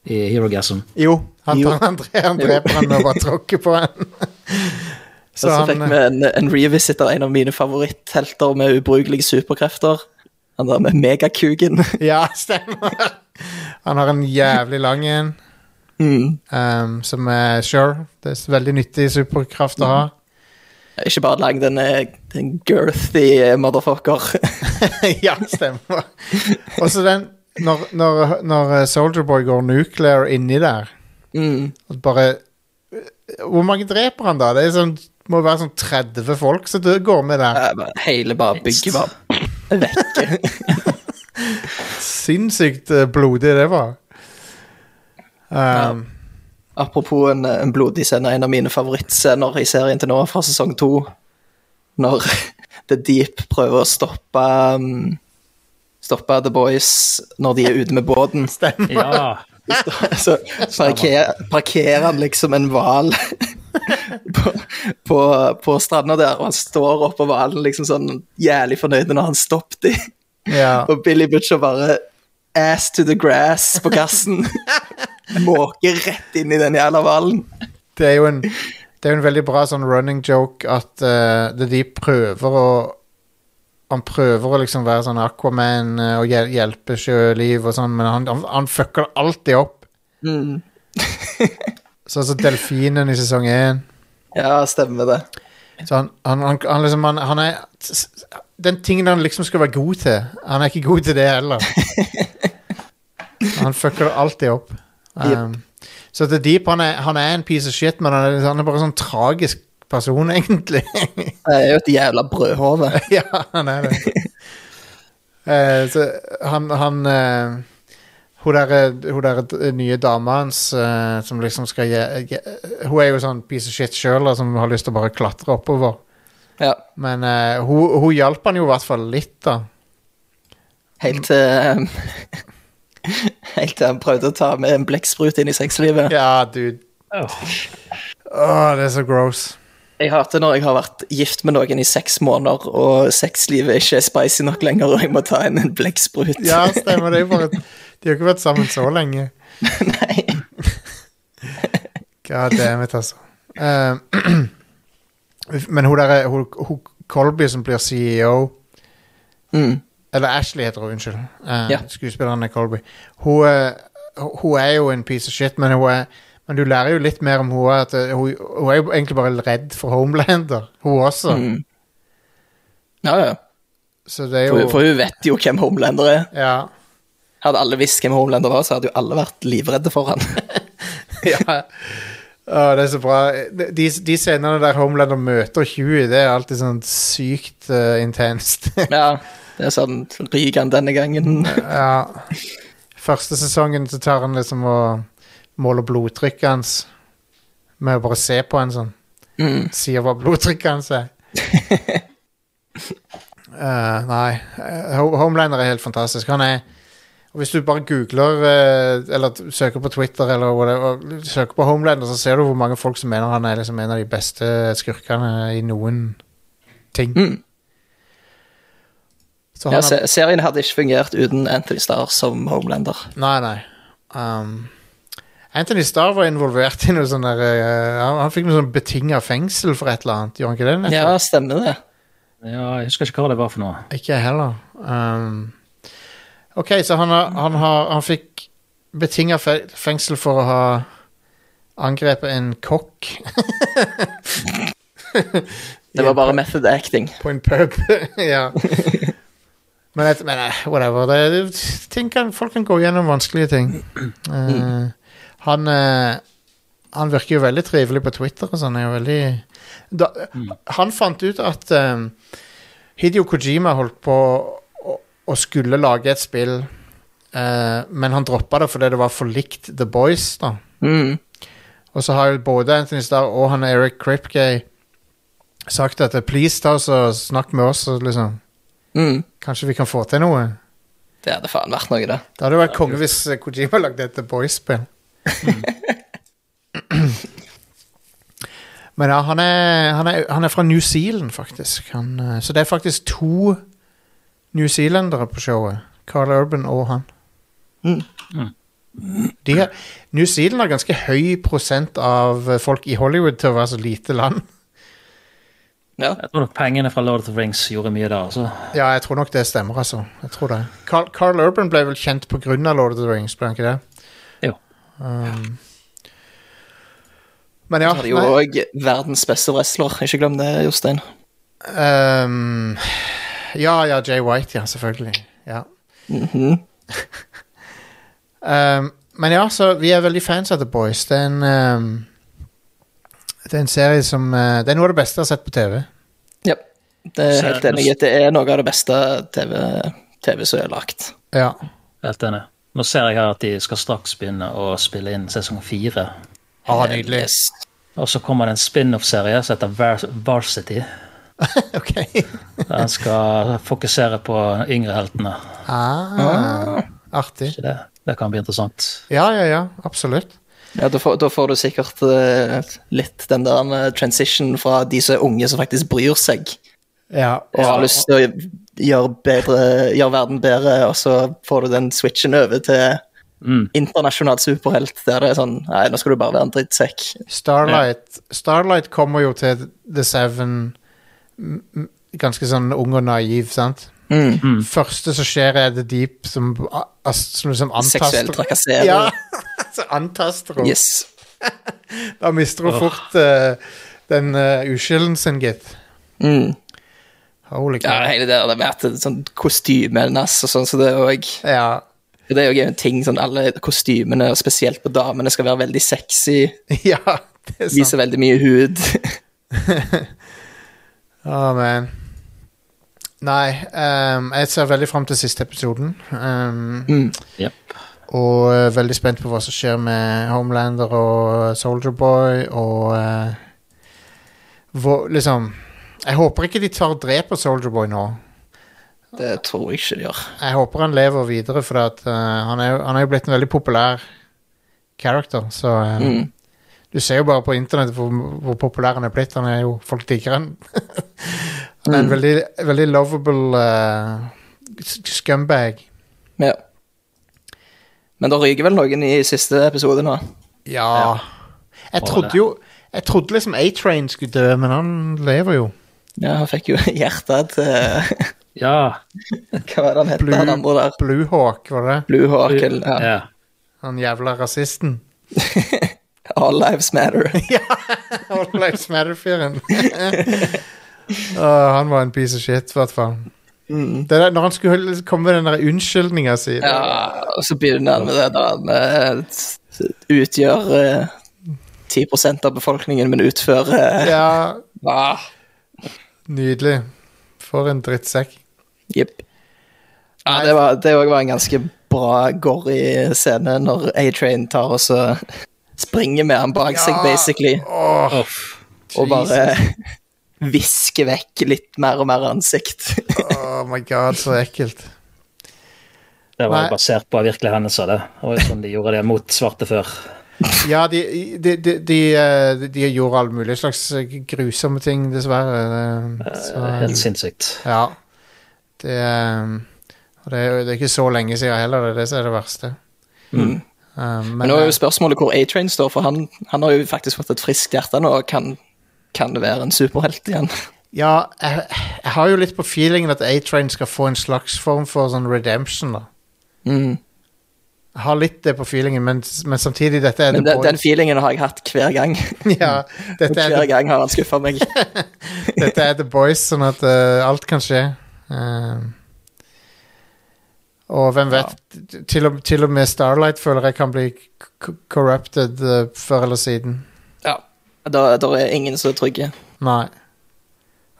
I Herogasm. Jo, han, Jo. han, han dreper han å bare tråkker på han. Så, så fikk vi en, en revisit av en av mine favoritthelter med ubrukelige superkrefter. Han der med megakugen. Ja, stemmer. Han har en jævlig lang en. Mm. Um, som er sure. Det er veldig nyttig superkraft å ha. Ikke bare lang, den er en girthy motherfucker. ja, stemmer. Og så den Når, når, når Soldierboy går nuclear inni der Mm. bare Hvor mange dreper han, da? Det er sånn, må være sånn 30 folk som går med der. Hele bare bygget var vekke. Sinnssykt eh, blodig det var. Um, Apropos en, en blodig scene, en av mine favorittscener i serien til nå, fra sesong to. Når The Deep prøver å stoppe um, Stoppe The Boys når de er ute med båten. Ja. Så parker, parkerer han liksom en hval på, på, på stranda der, og han står oppå hvalen liksom sånn jævlig fornøyd når han stoppet dem. ja. Og Billy Butcher bare ass to the grass på kassen. Måker rett inn i den jævla hvalen. Det er jo en Det er en veldig bra sånn running joke at uh, det de prøver å Han prøver å liksom være sånn Aquaman eh, og hjelpe sjøliv og sånn, men han, han, han fucker alltid opp. Mm. Sånn som delfinen i sesong én. Ja, stemmer det. Så han, han, han, han liksom han, han er Den tingen han liksom skal være god til, han er ikke god til det heller. Han fucker det alltid opp. Um, Så The Deep han er, han er en piece of shit, men han er, han er bare sånn tragisk person, egentlig. Det er jo et jævla brødhove. ja, han er det. Uh, så han, han eh, hun der, hun der nye dama hans uh, som liksom skal ge, ge, Hun er jo sånn piece of shit sjøl som har lyst til å bare klatre oppover. Ja, Men uh, hun, hun hjalp han jo i hvert fall litt, da. helt til um, Helt til han prøvde å ta med en blekksprut inn i sexlivet. Ja, dude. Åh. Oh, det er så gross. Jeg hater når jeg har vært gift med noen i seks måneder, og sexlivet ikke er spicy nok lenger, og jeg må ta inn en blekksprut. Ja, stemmer. Det bare De har ikke vært sammen så lenge. Nei. God damn it, altså. Uh, men hun der hun, hun Colby som blir CEO Mm. Eller Ashley heter hun, unnskyld. Uh, Ja. Skuespilleren er Colby. Hun, uh, hun er jo en piece of shit, men, er, men du lærer jo litt mer om henne. At hun, hun er jo egentlig bare redd for Homelander, hun også. Mm. Ja, ja. Så det er For, for hun vet jo hvem Homelander er. Ja. Hadde alle visst hvem Homelander var, så hadde jo alle vært livredde for han. ja. Å, det er så bra. De, de scenene der Homelander møter Huey, det er alltid sånn sykt uh, intenst. ja, det er sånn ryker han denne gangen. ja. Første sesongen så tar han liksom og måler blodtrykket hans med å bare se på en sånn. Mm. Sier hva blodtrykket hans er. uh, nei. eh, Homelander er helt fantastisk. Han er og Hvis du bare googler eh, eller søker på Twitter eller whatever, søker på Homelander, så ser du hvor mange folk som mener han er liksom en av de beste skurkene i noen ting. Mm. Så Ja, han er, se serien hadde ikke fungert uten Anthony Starr som Homelander. nei, nei. um, Anthony Starr var involvert i noe sånn der uh, han, han fikk noe sånn betinga fengsel for et eller annet. Gjorde han ikke det? Nettopp? Ja, stemmer det. Ja, jeg husker ikke hva det var for noe. Ikke jeg heller. Um, ok, så han, har, han, har, han fikk betinga fengsel for å ha angrepet en kokk Det var bare method acting. på en pub. ja. Men, et, men eh, whatever. Det, det, ting kan, folk kan gå gjennom vanskelige ting. Uh, han, uh, han virker jo veldig trivelig på Twitter og sånn. er jo veldig da, Han fant ut at um, Hidio Kojima holdt på å skulle lage et spill, eh, men han droppa det fordi det var for likt The Boys. da Mm. Og så har jo både Anthony Starr og han Eric Kripke sagt at please ta oss og snakk med oss. Liksom, Mm. kanskje vi kan få til noe. Det hadde faen vært noe, det. Det hadde vært konge hvis eh, Kojima lagde et The Boys-spill. Men ja, han er, han, er, han er fra New Zealand, faktisk. Han, eh, så det er faktisk to newzealendere på showet. Carl Urban og han. Mm. De har, New Zealand har ganske høy prosent av eh, folk i Hollywood til å være så lite land. Ja. Jeg tror nok pengene fra Lord of the Rings gjorde mye der. Altså. Ja, jeg tror nok det stemmer, altså. Jeg tror det. Carl, Carl Urban ble vel kjent av Lord of the Rings, ble han ikke det? Jo. Um, men ja, Så hadde jo òg verdens beste wrestler. Ikke glem det, Jostein. um, Ja, ja, Jay White, ja, selvfølgelig. Ja. Mhm. Um, men ja, så vi er veldig fans av The Boys. Det er en um, Det er en serie som uh, Det er noe av det beste jeg har sett på TV. Ja. Det er helt enig det er noe av det beste TV, TV som er lagt. Ja. Helt enig. Nå ser jeg her at de skal straks begynne å spille inn sesong fire. Ah, nydelig. Og så kommer det en spin-off-serie som heter Varsity. ok. Den skal fokusere på yngre heltene. Ah, artig. Så det, det kan bli interessant. Ja, ja, ja. Absolutt. Ja, da får, da får du sikkert uh, litt den der transition fra de som er unge, som faktisk bryr seg, Ja. og har lyst til å gjøre, bedre, gjøre verden bedre, og så får du den switchen over til Mm. internasjonal superhelt, der det er sånn Nei, nå skal du bare være en drittsekk. Starlight Starlight kommer jo til The Seven ganske sånn ung og naiv, sant? Mm. Første som skjer, er The Deep, som, a- som liksom antaster Seksuell trakassering. Ja, så antaster hun. Yes. Da mister hun fort uh, den uh, uskylden sin, gitt. Mm. Holy Ja, hele det der med at sånn kostyme hennes og sånn, så det òg Ja. Det er jo en ting, sånn alle kostymene, og spesielt på damene, skal være veldig sexy, ja, det er sant. Viser veldig mye hud. Å, man. Nei, um, jeg ser veldig fram til siste episoden. Um, Mm. Yep. Og er veldig spent på hva som skjer med Homelander og Soldier Boy og uh, hvor, Liksom Jeg håper ikke de tar og dreper Soldierboy nå. Det tror jeg ikke de gjør. Jeg håper han lever videre, for at, uh, han, er, han er jo blitt en veldig populær character. Så Mm. Du ser jo bare på internett hvor, hvor populær han er blitt. Han er jo, Folk digger han. han er en Mm. veldig, veldig lovable uh, scumbag. Ja. Men det ryker vel noen i siste episode nå. Ja. Jeg trodde jo Jeg trodde liksom A-Train skulle dø, men han lever jo. Ja, han fikk jo hjertet til Ja. Hva var det han het, Blue- han andre der? Bluehawk, var det? Blue ja. ja. Han jævla rasisten. All Lives Matter. ja! All Lives Matter-fyren. uh, han var en piece of shit, i hvert fall. Det der, når han skulle komme med den der unnskyldninga si Ja, og så begynner han med det da han Utgjør uh, 10% av befolkningen, men utfører ja, ah, Nydelig. For en drittsekk. Jepp. Ja, det var, var en ganske bra gory scene når A-Train tar og så springer med han bak seg, Ja. basically, Oh, og bare visker vekk litt mer og mer ansikt. oh my god, så ekkelt. Det var Nei. basert på virkelige hendelser, det. Var sånn de gjorde det mot svarte før. Ja, de, de, de, de, eh, de gjorde all mulig slags grusomme ting, dessverre. Så, Eh, Helt sinnssykt. ja. Det, eh, og det, det er ikke så lenge siden heller, det er det som er det verste. Mm. Um, Men nå er jo spørsmålet hvor A-Train står, for han, han har jo faktisk fått et friskt hjerte nå og kan, kan være en superhelt igjen. Ja, jeg, jeg har jo litt på feelingen at A-Train skal få en slags form for sånn redemption, da. Mm. Jeg har litt det på feelingen, men, men samtidig, dette er Men den, den feelingen har jeg hatt hver gang. ja, dette, er Hver the, gang har han skuffa meg. dette er The Boys, sånn at uh, alt kan skje. Um, og hvem vet, til, og, til og med Starlight føler jeg kan bli corrupted uh, før eller siden. Ja. Da, da er ingen så trygge. Nei.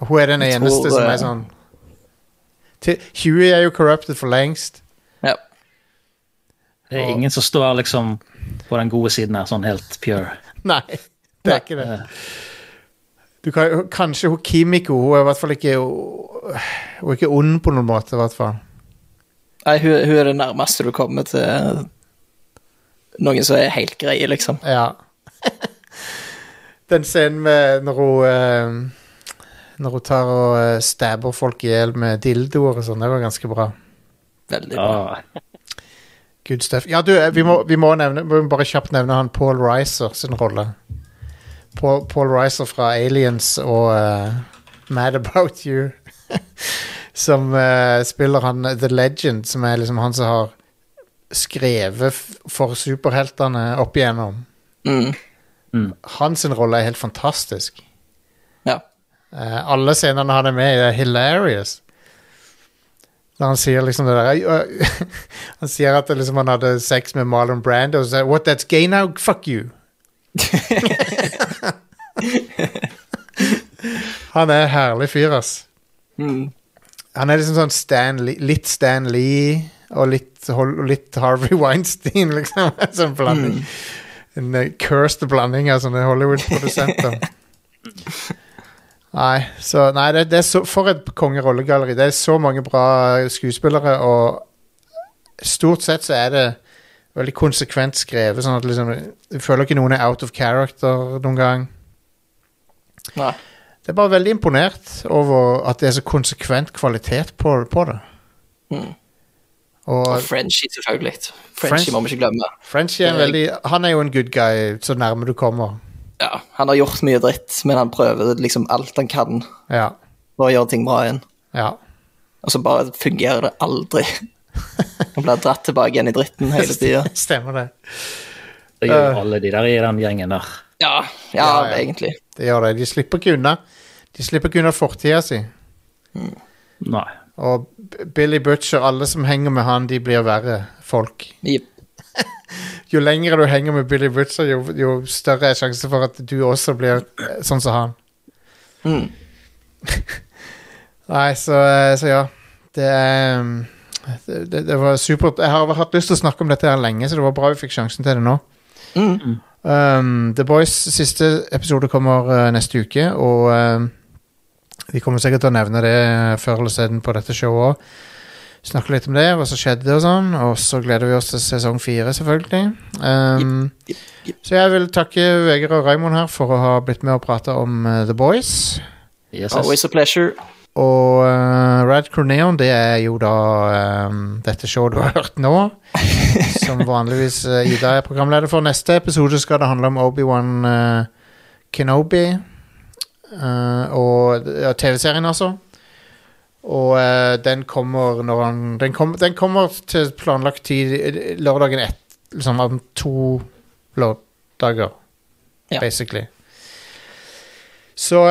Hun er den Jeg eneste tror, som eh, er sånn til, Huey er jo corrupted for lengst. Ja. Det er ingen som står liksom på den gode siden her, sånn helt pure. Nei, det er ikke det. Du kan, kanskje hun Kimiko Hun er i hvert fall ikke Hun er ikke ond på noen måte, i hvert fall. Nei, hun, hun er det nærmeste du kommer til noen som er helt greie, liksom. Ja. Den scenen med når hun eh, Når hun tar og eh, stabber folk i hjel med dildoer og sånn, det var ganske bra. Veldig bra. Ah. Good stuff. Ja, du, eh, vi må, vi må, nevne, vi må bare kjapt nevne han Paul Reiser sin rolle. Paul, Paul Reiser fra Aliens og uh, Mad About You. som eh, spiller han The Legend, som er liksom han som har skrevet for superheltene opp igjennom. Mm. Hans rolle er helt fantastisk. Ja. Eh, alle scenene han er med i, er hilarious. Når han sier liksom det der Han sier at liksom han hadde sex med Marlon Brando, og sier What, that's gay now? Fuck you. han er herlig fyr, ass. Mm. Han er liksom sånn Stan Lee, litt Stan Lee og litt, og litt Harvey Weinstein, liksom. sånn blanding. En eh, cursed blanding av sånne Hollywood-produsenter. Nei, så, nei det, det så, for et kongerollegalleri. Det er så mange bra skuespillere, og stort sett så er det veldig konsekvent skrevet, sånn at liksom, du føler ikke noen er out of character noen gang. Nei. Det er bare veldig imponert over at det er så konsekvent kvalitet på, på det. Mm. Og Og Frenchie, selvfølgelig. French- Frenchie må vi ikke glemme. Frenchie er en veldig Han er jo en good guy så nærme du kommer. Ja, Han har gjort mye dritt, men han prøver liksom alt han kan Ja. for å gjøre ting bra igjen. ja. Og så bare fungerer det aldri. Han blir dratt tilbake igjen i dritten hele tida. Stemmer det. det gjør jo alle de der i den gjengen der. Ja, ja, Ja, ja. egentlig. Det gjør det. De slipper ikke unna. De slipper ikke unna fortida si. Nei. Og Billy Butcher, alle som henger med han, de blir verre folk. Yep. Jo lenger du henger med Billy Butcher, jo, jo større er sjansen for at du også blir eh, sånn som han. Mm. Nei, så, eh, så ja. Det er um, det, det, det var supert. Jeg har hatt lyst til å snakke om dette her lenge, så det var bra vi fikk sjansen til det nå. Mm. Um, The Boys siste episode kommer uh, neste uke, og uh, vi kommer sikkert til å nevne det før eller siden på dette showet òg. Snakke litt om det, hva som skjedde og sånn. Og så gleder vi oss til sesong fire, selvfølgelig. Um, yep, yep, yep. så jeg vil takke Vegard og Raymond her for å ha blitt med og prata om uh, The Boys. Yes, Always a pleasure. Og uh, Rad Corneon, det er jo da um, dette showet du har hørt nå. som vanligvis uh, Ida er programleder for. Neste episode skal det handle om Obi-Wan uh, Kenobi. Og TV-serien, altså. Og den kommer når han den, kom, den kommer til planlagt tid eh, lørdagen ett. Liksom om to lørdager, Ja. basically. Så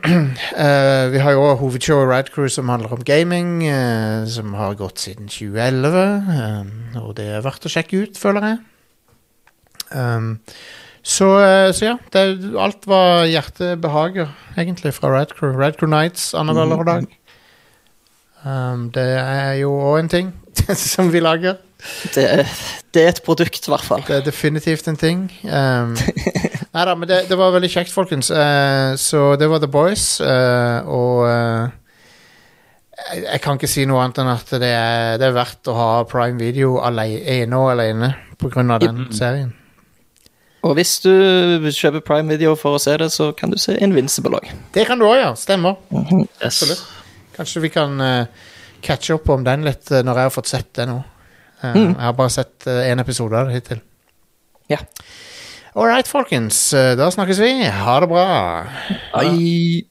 eh, vi har jo hovedshowet Radcrew som handler om gaming, uh, som har gått siden 2011. eh, og det er verdt å sjekke ut, føler jeg. Um, så, så ja, det, alt var hjertebehager, egentlig, fra Radcrew. Crew. Nights annenhver lørdag. Um, det er jo òg en ting som vi lager. Det, det er et produkt, i hvert fall. Det er definitivt en ting. Um, nei da, men det, det var veldig kjekt, folkens. Uh, så det var The Boys. uh, og uh, jeg, jeg kan ikke si noe annet enn at det er, det er verdt å ha Prime Video alene, ene og alene pga. den serien. Og hvis du kjøper Prime Video for å se det, så kan du se Invincible òg. Det kan du òg, ja. Stemmer. yes. Absolutt. Kanskje vi kan catche opp om den litt når jeg har fått sett det nå. Eh, Jeg har bare sett én episode av det hittil. Ja. All right, folkens. eh, Da snakkes vi. Ha det bra. Hei.